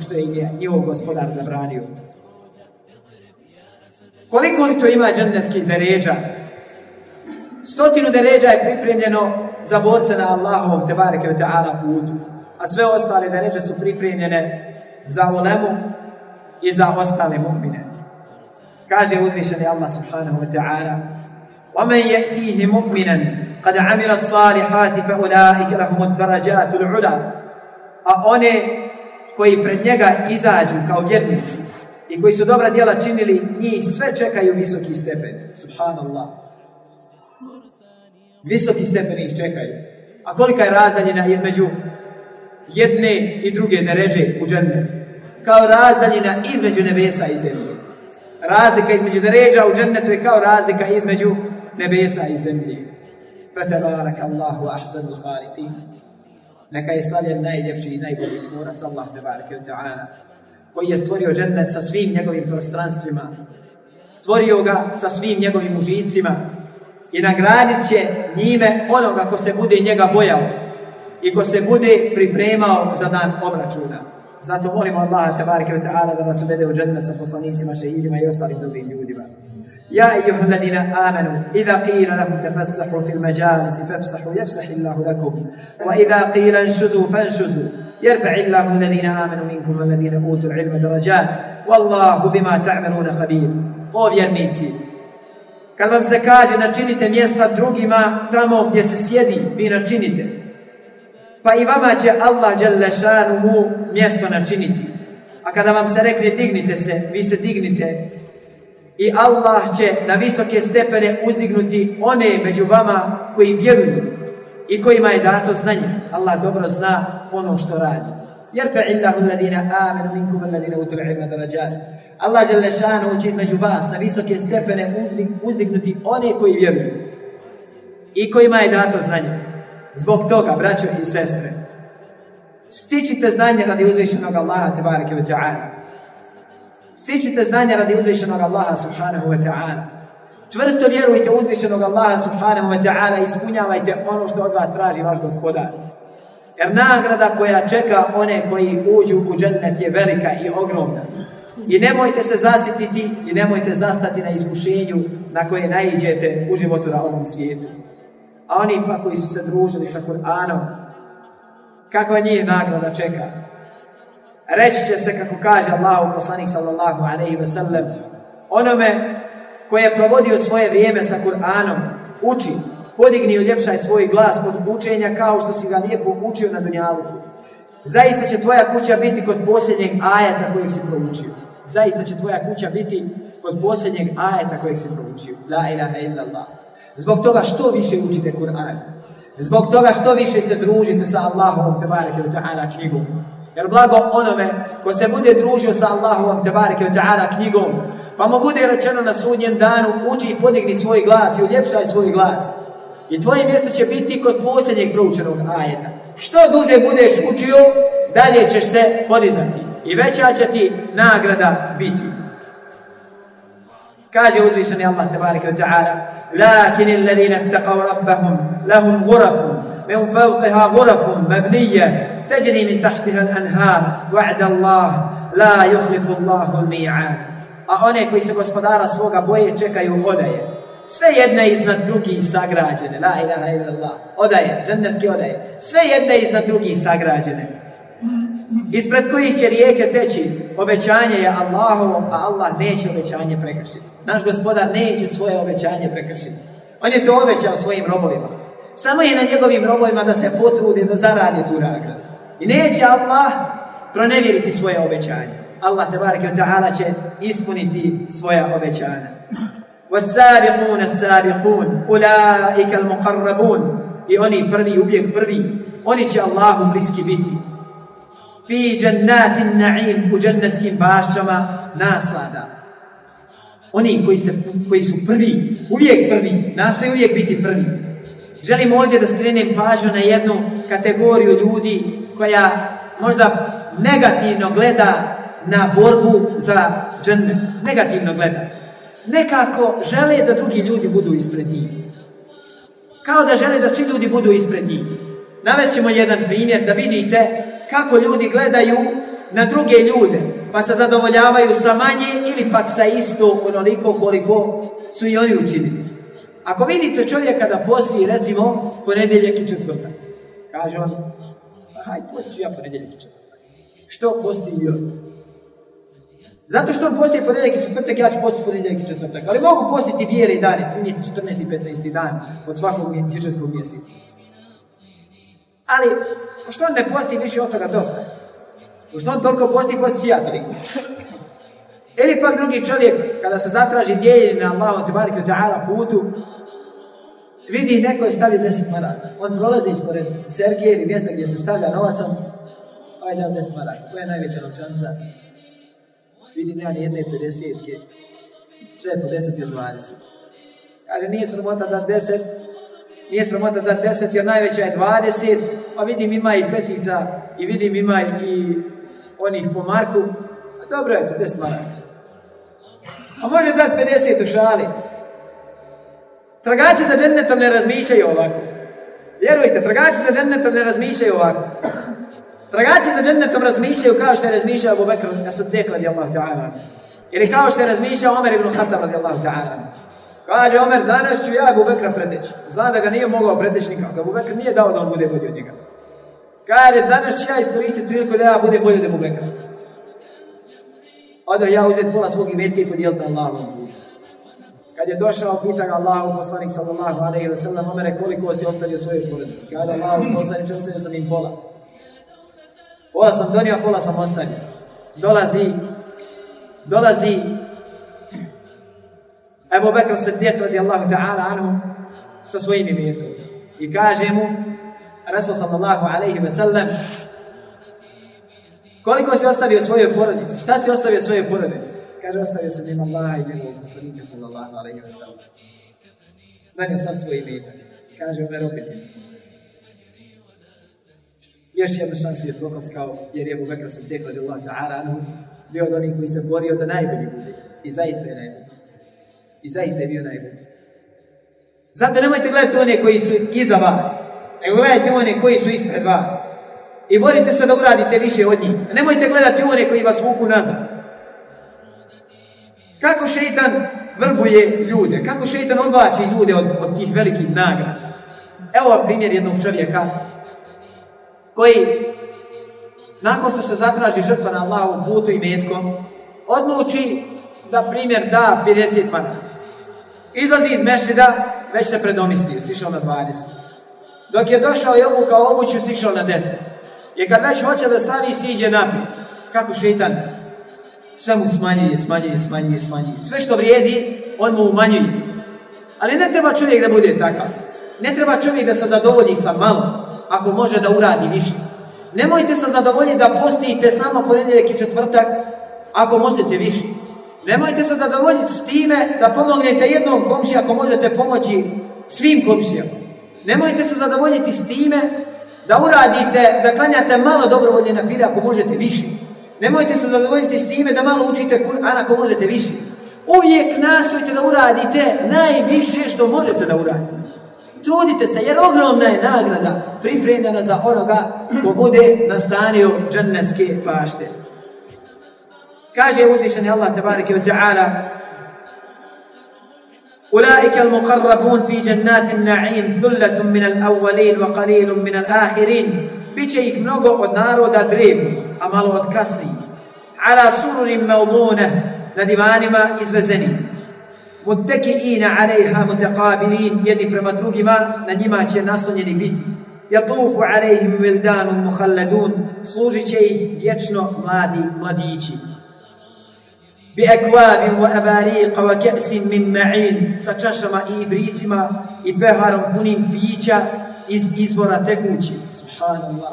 što je, njihov gospodar zabranio. Koliko li to ima džennetskih deređa? Stotinu deređa je pripremljeno za borce na Allahovom tebareke ta'ala putu, a sve ostale deređe su pripremljene za ulemu i za ostale mu'mine. Kaže uzvišeni Allah subhanahu wa ta'ala وَمَنْ يَأْتِيهِ مُؤْمِنًا kada amila salihati fa ulaik lahum ula a one koji pred njega izađu kao vjernici i koji su dobra djela činili njih sve čekaju visoki stepen subhanallah visoki stepen ih čekaju a kolika je razdaljina između jedne i druge neređe u džennetu kao razdaljina između nebesa i zemlje razlika između neređa u džennetu je kao razlika između nebesa i zemlje فتبارك الله أحسن الخالقين Neka je slavljen najljepši i najbolji stvorac Allah koji je stvorio džennet sa svim njegovim prostranstvima, stvorio ga sa svim njegovim užincima i nagradit će njime onoga ko se bude njega bojao i ko se bude pripremao za dan obračuna. Zato molimo Allah tabarika wa taala da nas uvede u džennet sa poslanicima, šehidima i ostalim dobrim ljudima. يا أيها الذين آمنوا إذا قيل لكم تفسحوا في المجالس فافسحوا يفسح الله لكم وإذا قيل انشزوا فانشزوا يرفع الله الذين آمنوا منكم والذين أوتوا العلم درجات والله bima ta'maluna khabir. O vjernici, kad vam se kaže načinite mjesta drugima tamo gdje se sjedi, vi načinite. Pa i vama će Allah Đelešanuhu mjesto načiniti. A kada vam se rekne dignite se, vi se dignite. i Allah će na visoke stepene uzdignuti one među vama koji vjeruju i kojima je dato znanje. Allah dobro zna ono što radi. Jer illahu ladina amenu minkum alladina utul da Allah će između vas na visoke stepene uzdignuti one koji vjeruju i kojima je dato znanje. Zbog toga, braćo i sestre, stičite znanje radi uzvišenog Allaha te bareke Stičite znanja radi uzvišenog Allaha subhanahu wa ta'ala. Čvrsto vjerujte uzvišenog Allaha subhanahu wa ta'ala i ispunjavajte ono što od vas traži vaš gospodar. Jer nagrada koja čeka one koji uđu u džennet je velika i ogromna. I nemojte se zasititi i nemojte zastati na iskušenju na koje naiđete u životu na ovom svijetu. A oni pa koji su se družili sa Kur'anom, kakva njih nagrada čeka? Reći će se kako kaže Allahu poslanik sallallahu alaihi ve sellem onome koje je provodio svoje vrijeme sa Kur'anom, uči, podigni i uljepšaj svoj glas kod učenja kao što si ga nije učio na Dunjavu Zaista će tvoja kuća biti kod posljednjeg ajeta kojeg si proučio. Zaista će tvoja kuća biti kod posljednjeg ajeta kojeg si proučio. La ilaha illallah. Zbog toga što više učite Kur'an. Zbog toga što više se družite sa Allahom, tebareke, bareke knjigom. Jer blago onome ko se bude družio sa Allahom tebareke ta'ala knjigom, pa mu bude rečeno na sudnjem danu, uđi i podigni svoj glas i uljepšaj svoj glas. I tvoje mjesto će biti kod posljednjeg proučenog ajeta. Što duže budeš učio, dalje ćeš se podizati. I veća će ti nagrada biti. Kaže uzvišeni Allah tebareke ta'ala, لكن الذين اتقوا ربهم لهم غرف من فوقها غرف مبنيه تجري من تحتها Allah la يخلف Allahu a one koji se gospodara svoga boje čekaju odaje sve jedne iznad drugih sagrađene la ilaha illallah odaje žendetski odaje sve jedne iznad drugih sagrađene ispred kojih će rijeke teći obećanje je Allahovo a Allah neće obećanje prekršiti naš gospodar neće svoje obećanje prekršiti on je to obećao svojim robovima samo je na njegovim robovima da se potrude da zaradi tu nagradu i neće Allah pronevjeriti svoje obećanje. Allah tebareke ve ta'ala će ispuniti svoja obećanja. وَالسَّابِقُونَ السَّابِقُونَ أُولَٰئِكَ المقربون I oni prvi, uvijek prvi, oni će Allahu bliski biti. Fi džennatin na'im, u džennetskim bašćama naslada. Oni koji, se, koji su prvi, uvijek prvi, nastoje uvijek biti prvi. Želim ovdje da skrenem pažnju na jednu kategoriju ljudi koja možda negativno gleda na borbu za džene. Negativno gleda. Nekako žele da drugi ljudi budu ispred njih. Kao da žele da svi ljudi budu ispred njih. Navesimo jedan primjer da vidite kako ljudi gledaju na druge ljude, pa se zadovoljavaju sa manje ili pak sa isto onoliko koliko su i oni učinili. Ako vidite čovjeka da posti, recimo, ponedjeljak i četvrtak, kaže on, hajde, postiću ja ponedjeljak i četvrtak. Što posti i Zato što on posti ponedjeljak i četvrtak, ja ću posti ponedjeljak i četvrtak. Ali mogu postiti bijeli dane, 13, 14 i 15 dan od svakog hiđarskog mjeseca. Ali, što on ne posti više od toga dosta? što on toliko posti, postići ja toliko. Ili pa drugi čovjek, kada se zatraži dijeljenje na Allahom te putu, Vidi neko je stavio 10 maraka. On prolazi ispored Sergije ili mjesta gdje se stavlja novacom. Ovaj dao 10 maraka. Koja je najveća novčanica? Vidi nema ni jedne 50-ke. Sve je po 10 ili 20. Ali nije sramota da 10, nije sramota da 10 jer najveća je 20, pa vidim ima i petica i vidim ima i onih po marku. A dobro je to, 10 maraka. A može dati 50 u šali. Tragači za džennetom ne razmišljaju ovako. Vjerujte, tragači za džennetom ne razmišljaju ovako. Tragači za džennetom razmišljaju kao što je razmišljao Abu Bakr as-Siddiq radijallahu ta'ala. Ili kao što je razmišljao Omer ibn Khattab radijallahu ta'ala. Kaže Omer, danas ću ja Abu Bakra preteći. Zna da ga nije mogao preteći nikako. Abu Bakr nije dao da on bude bolji od njega. Kaže, danas ću ja iskoristiti priliku da ja budem bolji od Abu Bakra. Odoh ja uzeti pola svog imetka i podijeliti Allahom. Kad je došao, pitan Allahu poslanik sallallahu alaihi wa sallam, omere koliko si ostavio svoju porodicu? Kada Allahu poslanik, ostavio sam im pola. Pola sam donio, pola sam ostavio. Dolazi, dolazi Ebu Bekr Siddiq radijallahu ta'ala anhu sa svojim mirom I kaže mu, Rasul sallallahu alaihi wa sallam, koliko si ostavio svojoj porodicu? Šta si ostavio svojoj porodici? Kaže, ostavio sam ima Allaha i njegovog poslanika sallallahu alaihi wa sallam. manio sam svoj Kaže, Umer, opet sam. Još jednu šansu je prokockao, jer je Bubekra sam tekla Allah ta'ala anhu, bio od onih koji se borio da najbolji bude. I zaista je najbolji. I zaista je bio najbolji. Zato nemojte gledati one koji su iza vas, nego gledajte one koji su ispred vas. I borite se da uradite više od njih. Nemojte gledati one koji vas vuku nazad. Kako šeitan vrbuje ljude, kako šeitan odvlači ljude od, od tih velikih nagrada. Evo vam primjer jednog čovjeka koji nakon što se zatraži žrtva na Allahom putu i metkom, odluči da primjer da 50 maraka. Izlazi iz mešida, već se predomislio, sišao na 20. Dok je došao i obukao obuću, sišao na 10. Jer kad već hoće da stavi, siđe naprijed. Kako šeitan sve mu smanjuje, smanjuje, smanjuje, smanjuje. Sve što vrijedi, on mu umanjuje. Ali ne treba čovjek da bude takav. Ne treba čovjek da se zadovolji sa malo, ako može da uradi više. Nemojte se zadovoljiti da postijete samo ponedjeljak i četvrtak, ako možete više. Nemojte se zadovoljiti s time da pomognete jednom komši ako možete pomoći svim komšijama. Nemojte se zadovoljiti s time da uradite, da kanjate malo dobrovoljne na ako možete više. Nemojte se zadovoljiti s time da malo učite Kur'an ako možete više. Uvijek nastojite da uradite najviše što možete da uradite. Trudite se jer ogromna je nagrada pripremljena za onoga ko bude nastanio džennetske pašte. Kaže uzvišeni Allah tabareke wa ta'ala أولئك المقربون في جنات النعيم ثلة من الأولين وقليل من الآخرين bit će ih mnogo od naroda drevnih, a malo od kasnijih. Ala sururim maumune, na divanima izvezeni. ina alejha mutekabilin, jedni prema drugima, na njima će naslonjeni biti. Jatufu alejhim vildanum muhalladun, služit će ih vječno mladi mladići. Bi ekvabim wa abariqa wa kepsim min ma'in, sa čašama i ibricima i peharom punim pića, iz izvora tekući. Subhanallah.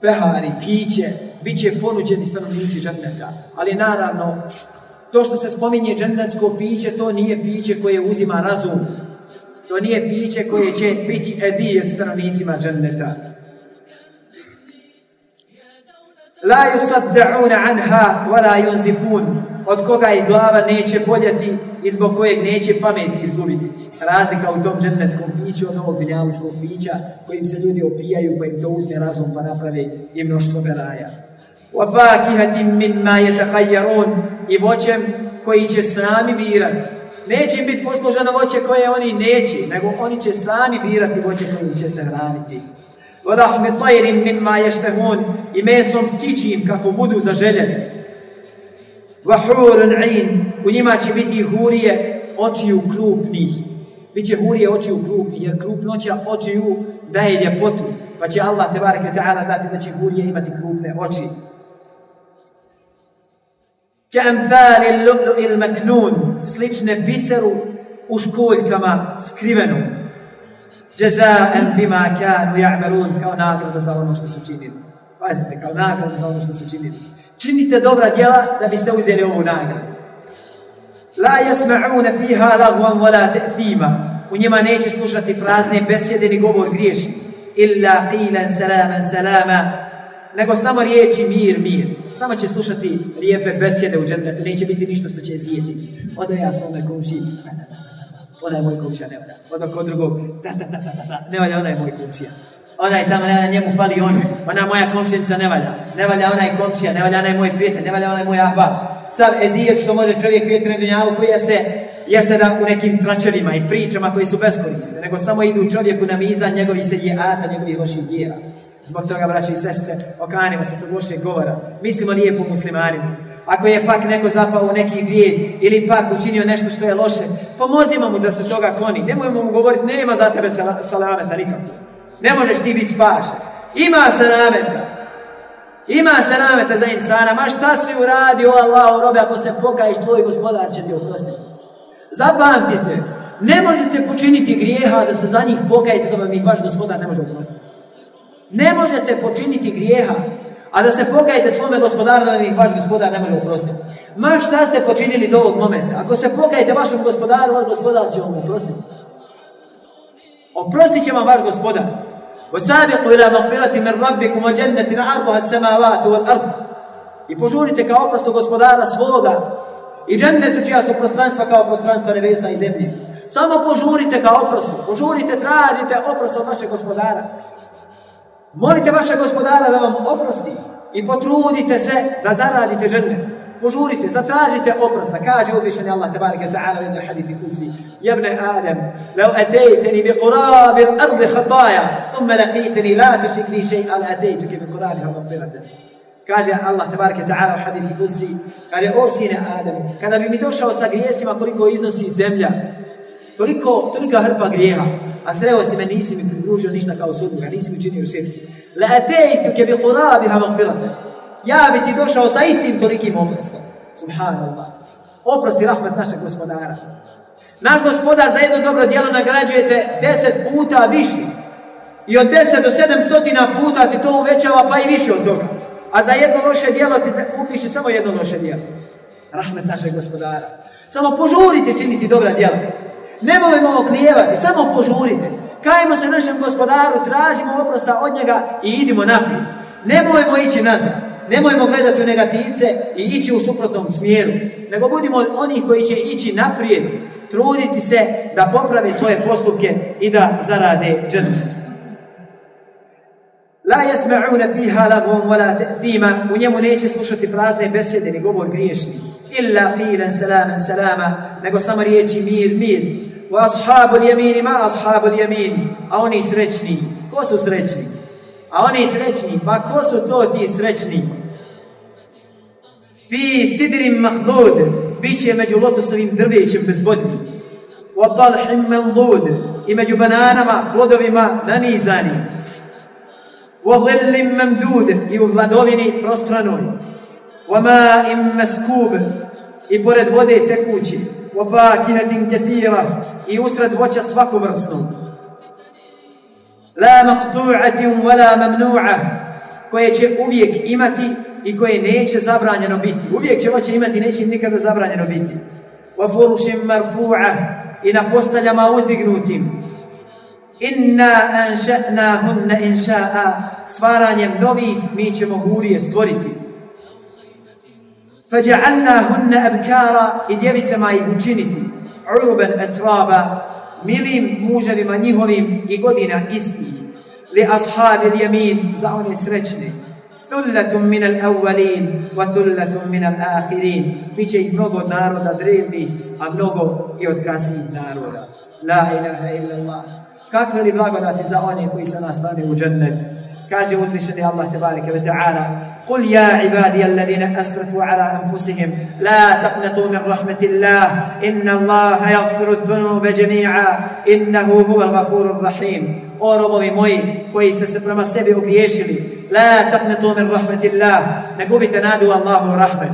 Pehari, piće, bit će ponuđeni stanovnici dženneta. Ali naravno, to što se spominje džennetsko piće, to nije piće koje uzima razum. To nije piće koje će biti edijet stanovnicima dženneta. La yusaddauna anha wa la yunzifun. Od koga i glava neće boljeti i zbog kojeg neće pameti izgubiti razlika u tom džennetskom piću od ono ovog dunjalučkog pića kojim se ljudi opijaju pa im to uzme razum pa napravi i mnoštvo beraja. وَفَاكِهَةٍ مِمَّا يَتَحَيَّرُونَ I voćem koji će sami birati. Neće im biti posluženo voće koje oni neće, nego oni će sami birati voće kojim će se hraniti. وَلَحْمِ طَيْرٍ مِمَّا يَشْتَهُونَ I mesom ptičim kako budu zaželjeni. وَحُورٌ عِينٌ U njima će biti hurije očiju krupnih će hurije oči u krug, jer krupnoća očiju daje ljepotu. Pa će Allah te bareke ta'ala dati da će hurije imati krupne oči. Ka'amthani lu'lu il maknun, slične biseru u školjkama skrivenu. Jaza'an bima kanu ja'malun, kao nagrada za ono što su činili. Pazite, kao nagrada za ono što su činili. Činite dobra djela da biste uzeli ovu nagradu. La yasma'una fiha lagwan wala ta'thima. U njima neće slušati prazne besjede ni govor griješni. Illa qilan salaman salama. Nego samo riječi mir, mir. Samo će slušati lijepe besjede u džennetu. Neće biti ništa što će zijeti. Oda ja svome komši. Ona je moj komšija, ne Oda kod drugog. Ne valja, ona je moj komšija onaj tamo ne njemu fali on, ona moja komšinica ne valja, ne valja onaj komšija, ne valja onaj moj prijatelj, ne valja onaj moj ahba. Sav ezijet što može čovjek vidjeti na dunjalu koji jeste, jeste da u nekim tračevima i pričama koji su beskorisne, nego samo idu čovjeku na miza njegovih se jehata, njegovih loših djeva. Zbog toga, braće i sestre, okanimo se tog lošeg govora. Mislimo po muslimanima. Ako je pak neko zapao u neki grijed ili pak učinio nešto što je loše, pomozimo mu da se toga kloni. Nemojmo mu govoriti, nema za tebe salameta nikakvog. Ne možeš ti biti spašen. Ima se nameta. Ima se nameta za insana. Ma šta si uradio, Allahu robe, ako se pokajiš, tvoj gospodar će ti oprositi. Zapamtite, ne možete počiniti grijeha da se za njih pokajete da vam ih vaš gospodar ne može oprostiti. Ne možete počiniti grijeha, a da se pokajete svome gospodaru da vam ih vaš gospodar ne može oprostiti. Ma šta ste počinili do ovog momenta? Ako se pokajete vašem gospodaru, vaš gospodar će vam oprostiti. Oprostit će vam vaš gospodar. rabbi I požurite kao oprostu gospodara svoga i džennetu čija su prostranstva kao prostranstva nebesa i zemlje. Samo požurite kao oprostu. Požurite, tražite oprost od vašeg gospodara. Molite vašeg gospodara da vam oprosti i potrudite se da zaradite ženi požurite, zatražite oprosta. Kaže uzvišeni Allah tebareke ta'ala u jednoj hadithi kuci. Jebne Adem, lau atejteni bi qurabi l'ardi khataja, thumme laqiteni la tušik bi šeji, ali atejtuke bi qurabi harabirate. Kaže Allah tebareke ta'ala u hadithi kuci. Kaže, o sine Adem, kada bi mi došao sa grijesima koliko iznosi zemlja, koliko, tolika hrpa grijeha, a sreo si me, nisi mi pridružio ništa kao sudnika, nisi mi činio širk. La atejtuke bi qurabi harabirate. ja bi ti došao sa istim tolikim oprostom. Subhanallah. Oprosti rahmet našeg gospodara. Naš gospodar za jedno dobro djelo nagrađujete deset puta više. I od deset do sedem stotina puta ti to uvećava pa i više od toga. A za jedno loše djelo ti upiši samo jedno loše djelo. Rahmet našeg gospodara. Samo požurite činiti dobra djela. Nemojmo oklijevati, samo požurite. Kajmo se našem gospodaru, tražimo oprosta od njega i idimo naprijed. Nemojmo ići nazad nemojmo gledati u negativce i ići u suprotnom smjeru, nego budimo od onih koji će ići naprijed, truditi se da poprave svoje postupke i da zarade džennet. La jesma'una fiha wala ta'thima, u njemu neće slušati prazne besjede ni govor griješni. Illa qilan salaman salama, nego samo riječi mir, mir. Wa ashabul yamini ma ashabul yamin, a oni srećni. Ko su srećni? A oni srećni, pa ko su to ti srećni? Fi sidrim mahnud, bit će među lotosovim drvećem bezbodni. U talhim lud i među bananama, plodovima nanizani. Wa ghillim memdud, i u hladovini prostranoj. U im meskub, i pored vode tekući. Wa fakihatin kathira, i usred voća svakovrsnog. la maqtu'atin wa la koje će uvijek imati i koje neće zabranjeno biti. Uvijek će moći imati, neće im nikada zabranjeno biti. Wa furushim marfu'a i na postaljama uzdignutim. Inna anša'na hunna inša'a stvaranjem novih mi ćemo hurije stvoriti. Faja'alnahunna abkara i djevicama ih učiniti. Uruban atraba milim muževima njihovim i godina istih. Li ashabi ljemin za one srećne. Thulletum minal awwalin wa thulletum minal ahirin. bit će i mnogo naroda drevnih, a mnogo i od kasnijih naroda. La ilaha illallah. Kakve li blagodati za one koji se nastane u džennet? Kaže uzvišeni Allah tebareke ve ta'ala قل يا عبادي الذين أسرفوا على أنفسهم لا تقنطوا من رحمة الله إن الله يغفر الذنوب جميعا إنه هو الغفور الرحيم O robovi moji koji ste se prema sebi ogriješili, la taqnetu min rahmetillah, ne gubite nadu Allahu rahmet.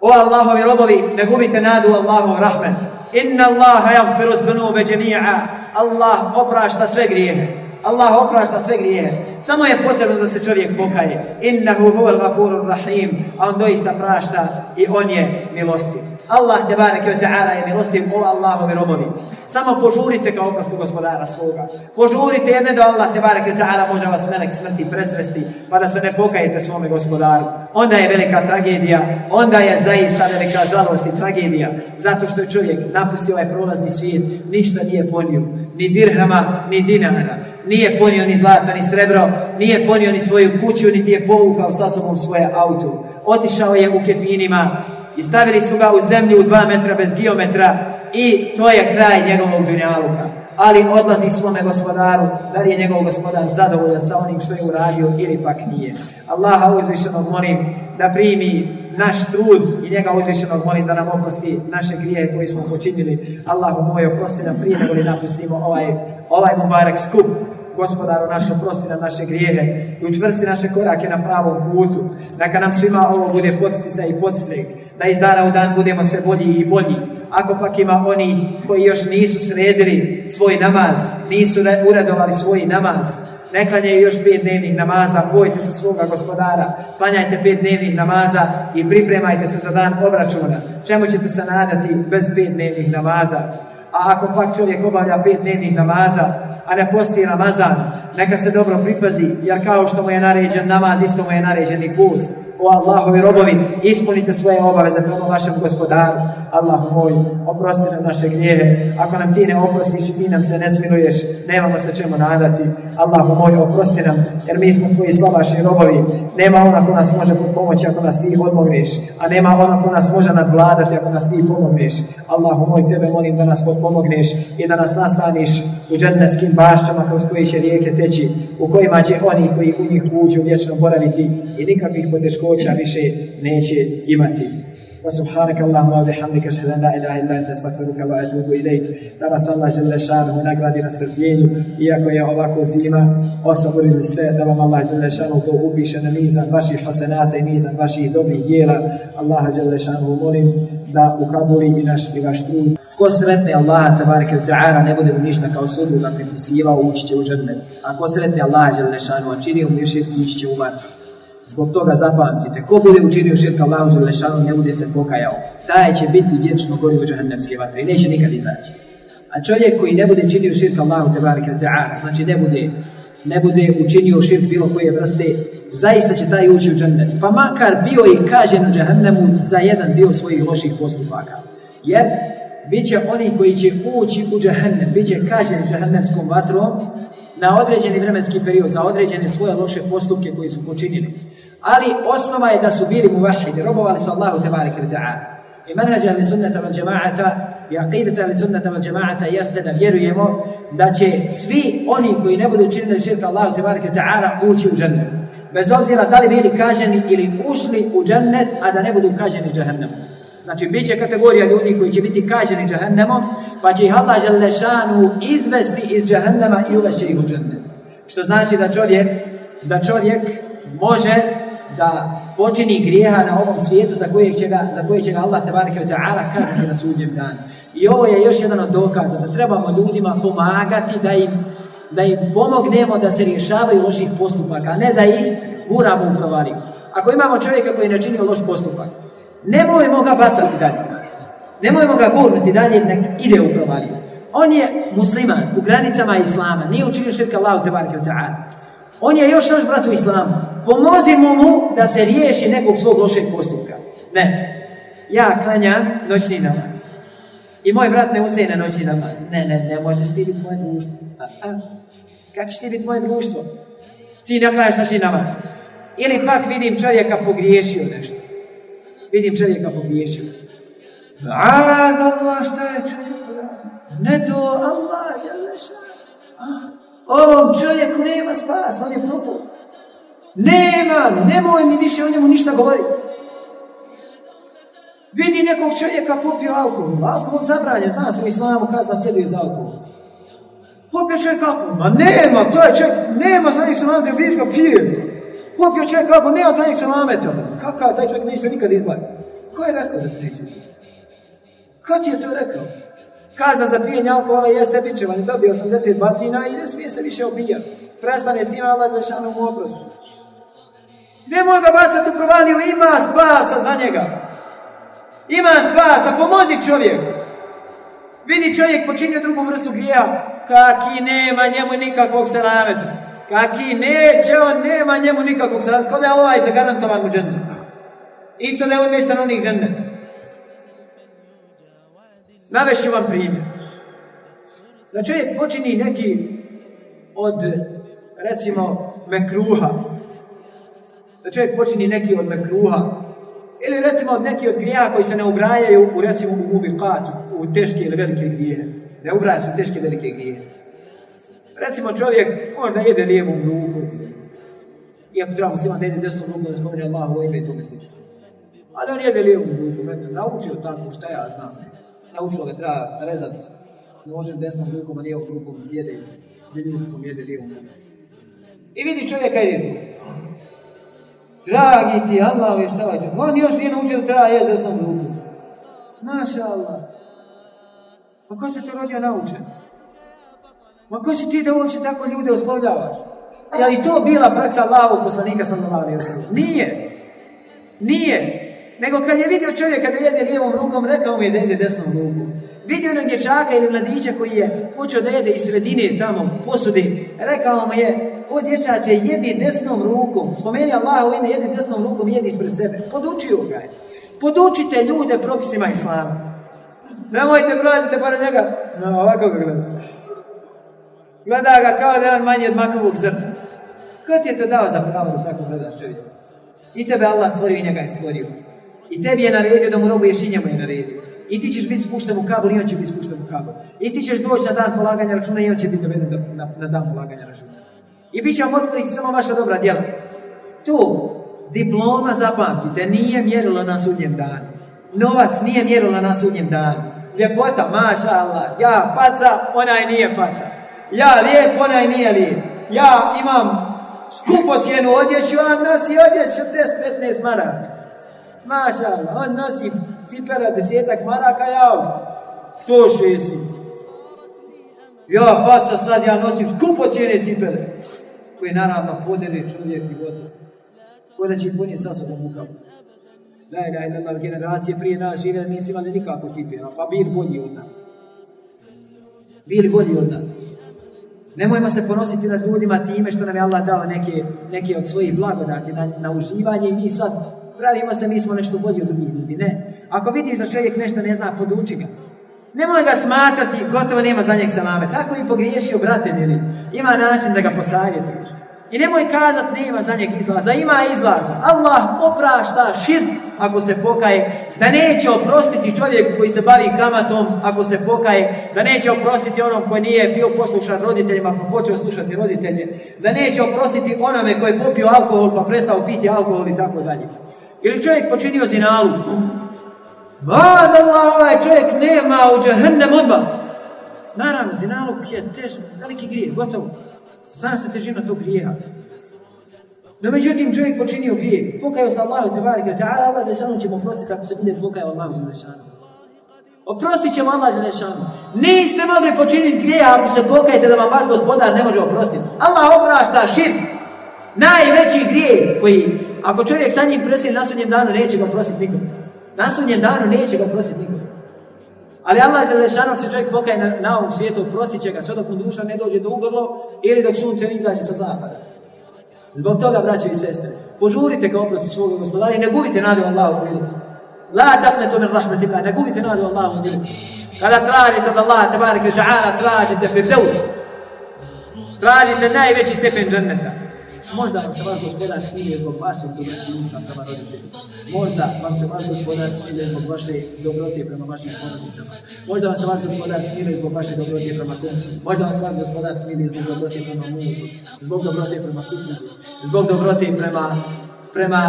O Allahovi robovi, ne gubite nadu Allahu rahmet. Inna Allaha yaghfiru dhunuba jami'a. Allah oprašta sve grijehe. Allah oprašta sve grije. Samo je potrebno da se čovjek pokaje. Innahu al gafurur rahim. A on doista prašta i on je milosti. Allah te bareke ve ta'ala je milostiv o Allahovi robovi. Samo požurite ka oprostu gospodara svoga. Požurite jer ne da Allah te bareke ve ta'ala može vas menek smrti presresti pa da se ne pokajete svome gospodaru. Onda je velika tragedija, onda je zaista velika žalost i tragedija. Zato što je čovjek napustio ovaj prolazni svijet, ništa nije ponio. Ni dirhama, ni dinara nije ponio ni zlato, ni srebro, nije ponio ni svoju kuću, niti je povukao sa sobom svoje auto. Otišao je u kefinima i stavili su ga u zemlju u dva metra bez geometra i to je kraj njegovog dunjaluka. Ali odlazi svome gospodaru, da li je njegov gospodar zadovoljan sa onim što je uradio ili pak nije. Allaha uzvišeno molim da primi naš trud i njega uzvišenog molim da nam oprosti naše grije koje smo počinili. Allahu moj, oprosti nam prije nego li napustimo ovaj, ovaj mubarak skup. Gospodaru naš, oprosti nam naše grijehe i učvrsti naše korake na pravom putu. Neka nam svima ovo bude potstica i podstrek, da iz dana u dan budemo sve bolji i bolji. Ako pak ima oni koji još nisu sredili svoj namaz, nisu uredovali svoj namaz, ne klanjaju još pet dnevnih namaza, bojite se svoga gospodara, klanjajte pet dnevnih namaza i pripremajte se za dan obračuna. Čemu ćete se nadati bez pet dnevnih namaza? A ako pak čovjek obavlja pet dnevnih namaza, a ne posti namazan, neka se dobro pripazi, jer kao što mu je naređen namaz, isto mu je naređen i pust o Allahovi robovi, ispunite svoje obaveze prema vašem gospodaru. Allah moj, oprosti nam naše grijehe. Ako nam ti ne oprostiš i ti nam se ne smiluješ, nemamo se čemu nadati. Allah moj, oprosti nam, jer mi smo tvoji slabaši robovi. Nema ona ko nas može pomoći ako nas ti odmogneš, a nema ona ko nas može nadvladati ako nas ti pomogneš. Allah moj, tebe molim da nas pomogneš i da nas nastaniš u džennetskim bašćama kroz koje će rijeke teći, u kojima će oni koji u njih uđu vječno boraviti i nikakvih poteškoća moća više neće imati. وسبحانك اللهم وبحمدك اشهد la ilaha illa الا انت استغفرك واتوب اليك danas Allah jalla šanu nagradi na strpljenju iako je ovako zima osaborili ste da vam Allah jalla šanu to upiše na mizan vaših hasenata i mizan vaših dobrih dijela Allaha jalla šanu molim da ukabuli i naš i vaš trud ko sretne Allaha tabaraka wa ta'ala ne bude mu ništa kao sudu da pripisivao ući će u džennet a ko sretne Allaha jalla šanu a čini umješiti ući će u vatru Zbog toga zapamtite, ko bude učinio širka Allahu ne bude se pokajao. Taj će biti vječno gorivo džahannamske vatre i neće nikad izaći. A čovjek koji ne bude činio širka Allahu Tebareke Ta'ala, znači ne bude, ne bude učinio širk bilo koje vrste, zaista će taj ući u džennet. Pa makar bio i kažen u džahannemu za jedan dio svojih loših postupaka. Jer bit će oni koji će ući u džahannem, bit će u džahannemskom vatrom na određeni vremenski period, za određene svoje loše postupke koji su počinili. Ali osnova je da su bili muvahidi, robovali sa Allahu tebareke ve ta'ala. I manhađa li sunnata val džema'ata i aqidata li sunnata val džema'ata jeste da vjerujemo da će svi oni koji ne budu učinili širka Allahu tebareke ve ta'ala ući u džennet. Bez obzira da li bili kaženi ili ušli u džennet, a da ne budu kaženi džahennemu. Znači, bit će kategorija ljudi koji će biti kaženi džahennemom, pa će ih Allah želešanu izvesti iz džahennema i uvešće ih u džennet. Što znači da čovjek, da čovjek može da počini grijeha na ovom svijetu za koje će ga, za kojeg će ga Allah tebareke ta'ala kazniti na sudnjem danu. I ovo je još jedan od dokaza da trebamo ljudima pomagati da im, da im pomognemo da se rješavaju loših postupaka, a ne da ih guramo u provaliku. Ako imamo čovjeka koji je načinio loš postupak, nemojmo ga bacati dalje. Nemojmo ga gurnuti dalje nek ide u provaliku. On je musliman u granicama Islama, nije učinio širka Allahu te ta'ala. On je još naš brat u islamu. Pomozimo mu da se riješi nekog svog lošeg postupka. Ne. Ja klanjam noćni namaz. I moj brat ne ustaje na noćni namaz. Ne, ne, ne možeš ti biti moje društvo. kako će ti biti moje društvo? Ti ne klanjaš noćni namaz. Ili pak vidim čovjeka pogriješio nešto. Vidim čovjeka pogriješio. A, da Allah, šta je čovjek? Ne to, Allah, ja Ovom čovjeku nema spas, on je propao. Nema, nemoj mi više o njemu ništa govoriti. Vidi nekog čovjeka popio alkohol. Alkohol zabranje, zna se mi slavamo kazna sjeduje za alkohol. Popio čovjek alkohol. Ma nema, to je čovjek, nema za njih salameta, vidiš ga pije. Popio čovjek alkohol, nema za njih salameta. Ono, kakav taj čovjek nije se nikad izbavio? Ko je rekao da se neće? Kad ti je to rekao? Kazna za pijenje alkohola jeste bičevan, dobio 80 batina i ne smije se više obijati. Prestane s tim Allah Đelešanu mu oprosti. Ne ga bacati u provaliju, ima spasa za njega. Ima spasa, pomozi čovjek. Vidi čovjek počinje drugu vrstu kak kaki nema njemu nikakvog selameta. Kaki neće, on nema njemu nikakvog selameta. Kao da je ovaj zagarantovan u džennetu. Isto da je on stanovnik džendeta. Navešću vam primjer. Da čovjek počini neki od, recimo, mekruha. Da čovjek počini neki od mekruha. Ili recimo od neki od grija koji se ne ubrajaju u, recimo, u ubikat, u teške ili velike grijehe. Ne ubraja se u teške velike grijehe. Recimo čovjek možda jede lijevom ruku. Iako treba musliman da jede desnom rukom da Allah u ime i tome slično. Ali on jede lijevom ruku, eto, naučio tako, šta ja znam naučilo ga treba rezat nožem desnom rukom, a lijevom rukom jede, ljuškom jede lijevom I vidi čovjeka ide. tu. Dragi ti Allah, vještavaj On još nije naučio da treba desno desnom rukom. Maša Allah. Ma pa ko se to rodio naučen? Ma pa ko si ti da uopće tako ljude oslovljavaš? Je li to bila praksa Allahovog poslanika sallallahu alaihi Nije. Nije. Nego kad je vidio čovjeka da jede lijevom rukom, rekao mu je da jede desnom rukom. Vidio je dječaka ili mladića koji je učio da jede iz sredine tamo posudi, rekao mu je, o dječače, jedi desnom rukom. spomenuo Allah u ime, jedi desnom rukom, jedi ispred sebe. Podučio ga je. Podučite ljude propisima Islama. Nemojte prolazite pored njega. No, ovako ga gleda. Gleda ga kao da je on manji od makovog zrna. Ko ti je to dao za pravo da tako gledaš čovjek? I tebe Allah stvorio i njega je stvorio. I tebi je naredio da mu robuješ i njemu je naredio. I ti ćeš biti spušten u kabor i on će biti spušten u kabor. I ti ćeš doći na dan polaganja računa i on će biti doveden na, dan polaganja računa. I bit će vam otvoriti samo vaša dobra djela. Tu, diploma zapamtite, nije mjerila na sudnjem danu. Novac nije mjerila na sudnjem danu. Ljepota, maša Allah, ja faca, onaj nije faca. Ja lijep, onaj nije lijep. Ja imam skupo cijenu odjeću, a nosi odjeću 10-15 maraka. Maša, on nosi cipera desetak maraka, ja ovdje. 160. Ja, faca, sad ja nosim skupo cijene cipere. Koje naravno podeli čovjek i gotovo. Ko da će ponijeti sa sobom Daj Da je generacije prije nas žive, nisi imali nikako cipera, pa bir bolji od nas. Bir bolji od nas. Nemojmo se ponositi nad ljudima time što nam je Allah dao neke, neke od svojih blagodati na, na uživanje i mi sad pravimo se mi smo nešto bolji od drugih ljudi, ne. Ako vidiš da čovjek nešto ne zna, poduči ga. Nemoj ga smatrati, gotovo nema za njeg salame. Tako i pogriješio, brate mili. Ima način da ga posavjetuješ. I nemoj kazat nema za njeg izlaza, ima izlaza. Allah oprašta šir ako se pokaje, da neće oprostiti čovjeku koji se bavi kamatom ako se pokaje, da neće oprostiti onom koji nije bio poslušan roditeljima ako pa počeo slušati roditelje, da neće oprostiti onome koji je popio alkohol pa prestao piti alkohol i tako dalje. Ili čovjek počinio zinalu. Bada Allah, ovaj čovjek nema u džahennem odmah. Naravno, zinalu je tež, veliki grije, gotovo. Zna se težina tog grijeha. No međutim, čovjek počinio grije. Pokajao se Allahu te barek, ta'ala, Allah je će oprostiti ako se bude pokajao Allahu nešanom. Oprostit ćemo Allah Đelešanu. Niste mogli počiniti grijeha ako se pokajete da vam vaš gospodar ne može oprostiti. Allah oprašta šir, najveći grijeh koji ako čovjek sa njim presjeli na sudnjem danu, neće ga prositi nikom. Na sudnjem danu neće ga prositi nikom. Ali Allah Želešanog se čovjek pokaje na, na ovom svijetu, prostit će ga sve dok mu duša ne dođe do ugrlo ili dok sunce ne izađe sa zapada. Zbog toga, braće i sestre, požurite ga oprosti svog gospodara i ne gubite nadu Allahu milost. La takne tome rahmeti ne gubite nadu Allahu milost. Kada tražite od Allaha tabaraka ta'ala, tražite firdevs. Tražite najveći stepen džerneta. Možda vam se vaš gospodar smije zbog vašeg domaćinstva prema roditelju. Možda vam se vaš gospodar smije zbog vaše dobrote prema vašim porodicama. Možda vam se vaš gospodar smije zbog vaše dobrote prema komši. Možda vam se vaš gospodar smije zbog dobrote prema mužu. Zbog dobrote prema supruzi. Zbog dobrote prema prema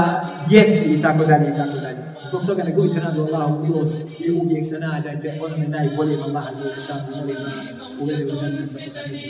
djeci i tako dalje i tako dalje. Zbog toga ne gubite nadu u milost i uvijek se nadajte onome najboljem Allah, koji je šans molim nas uvede u džennet sa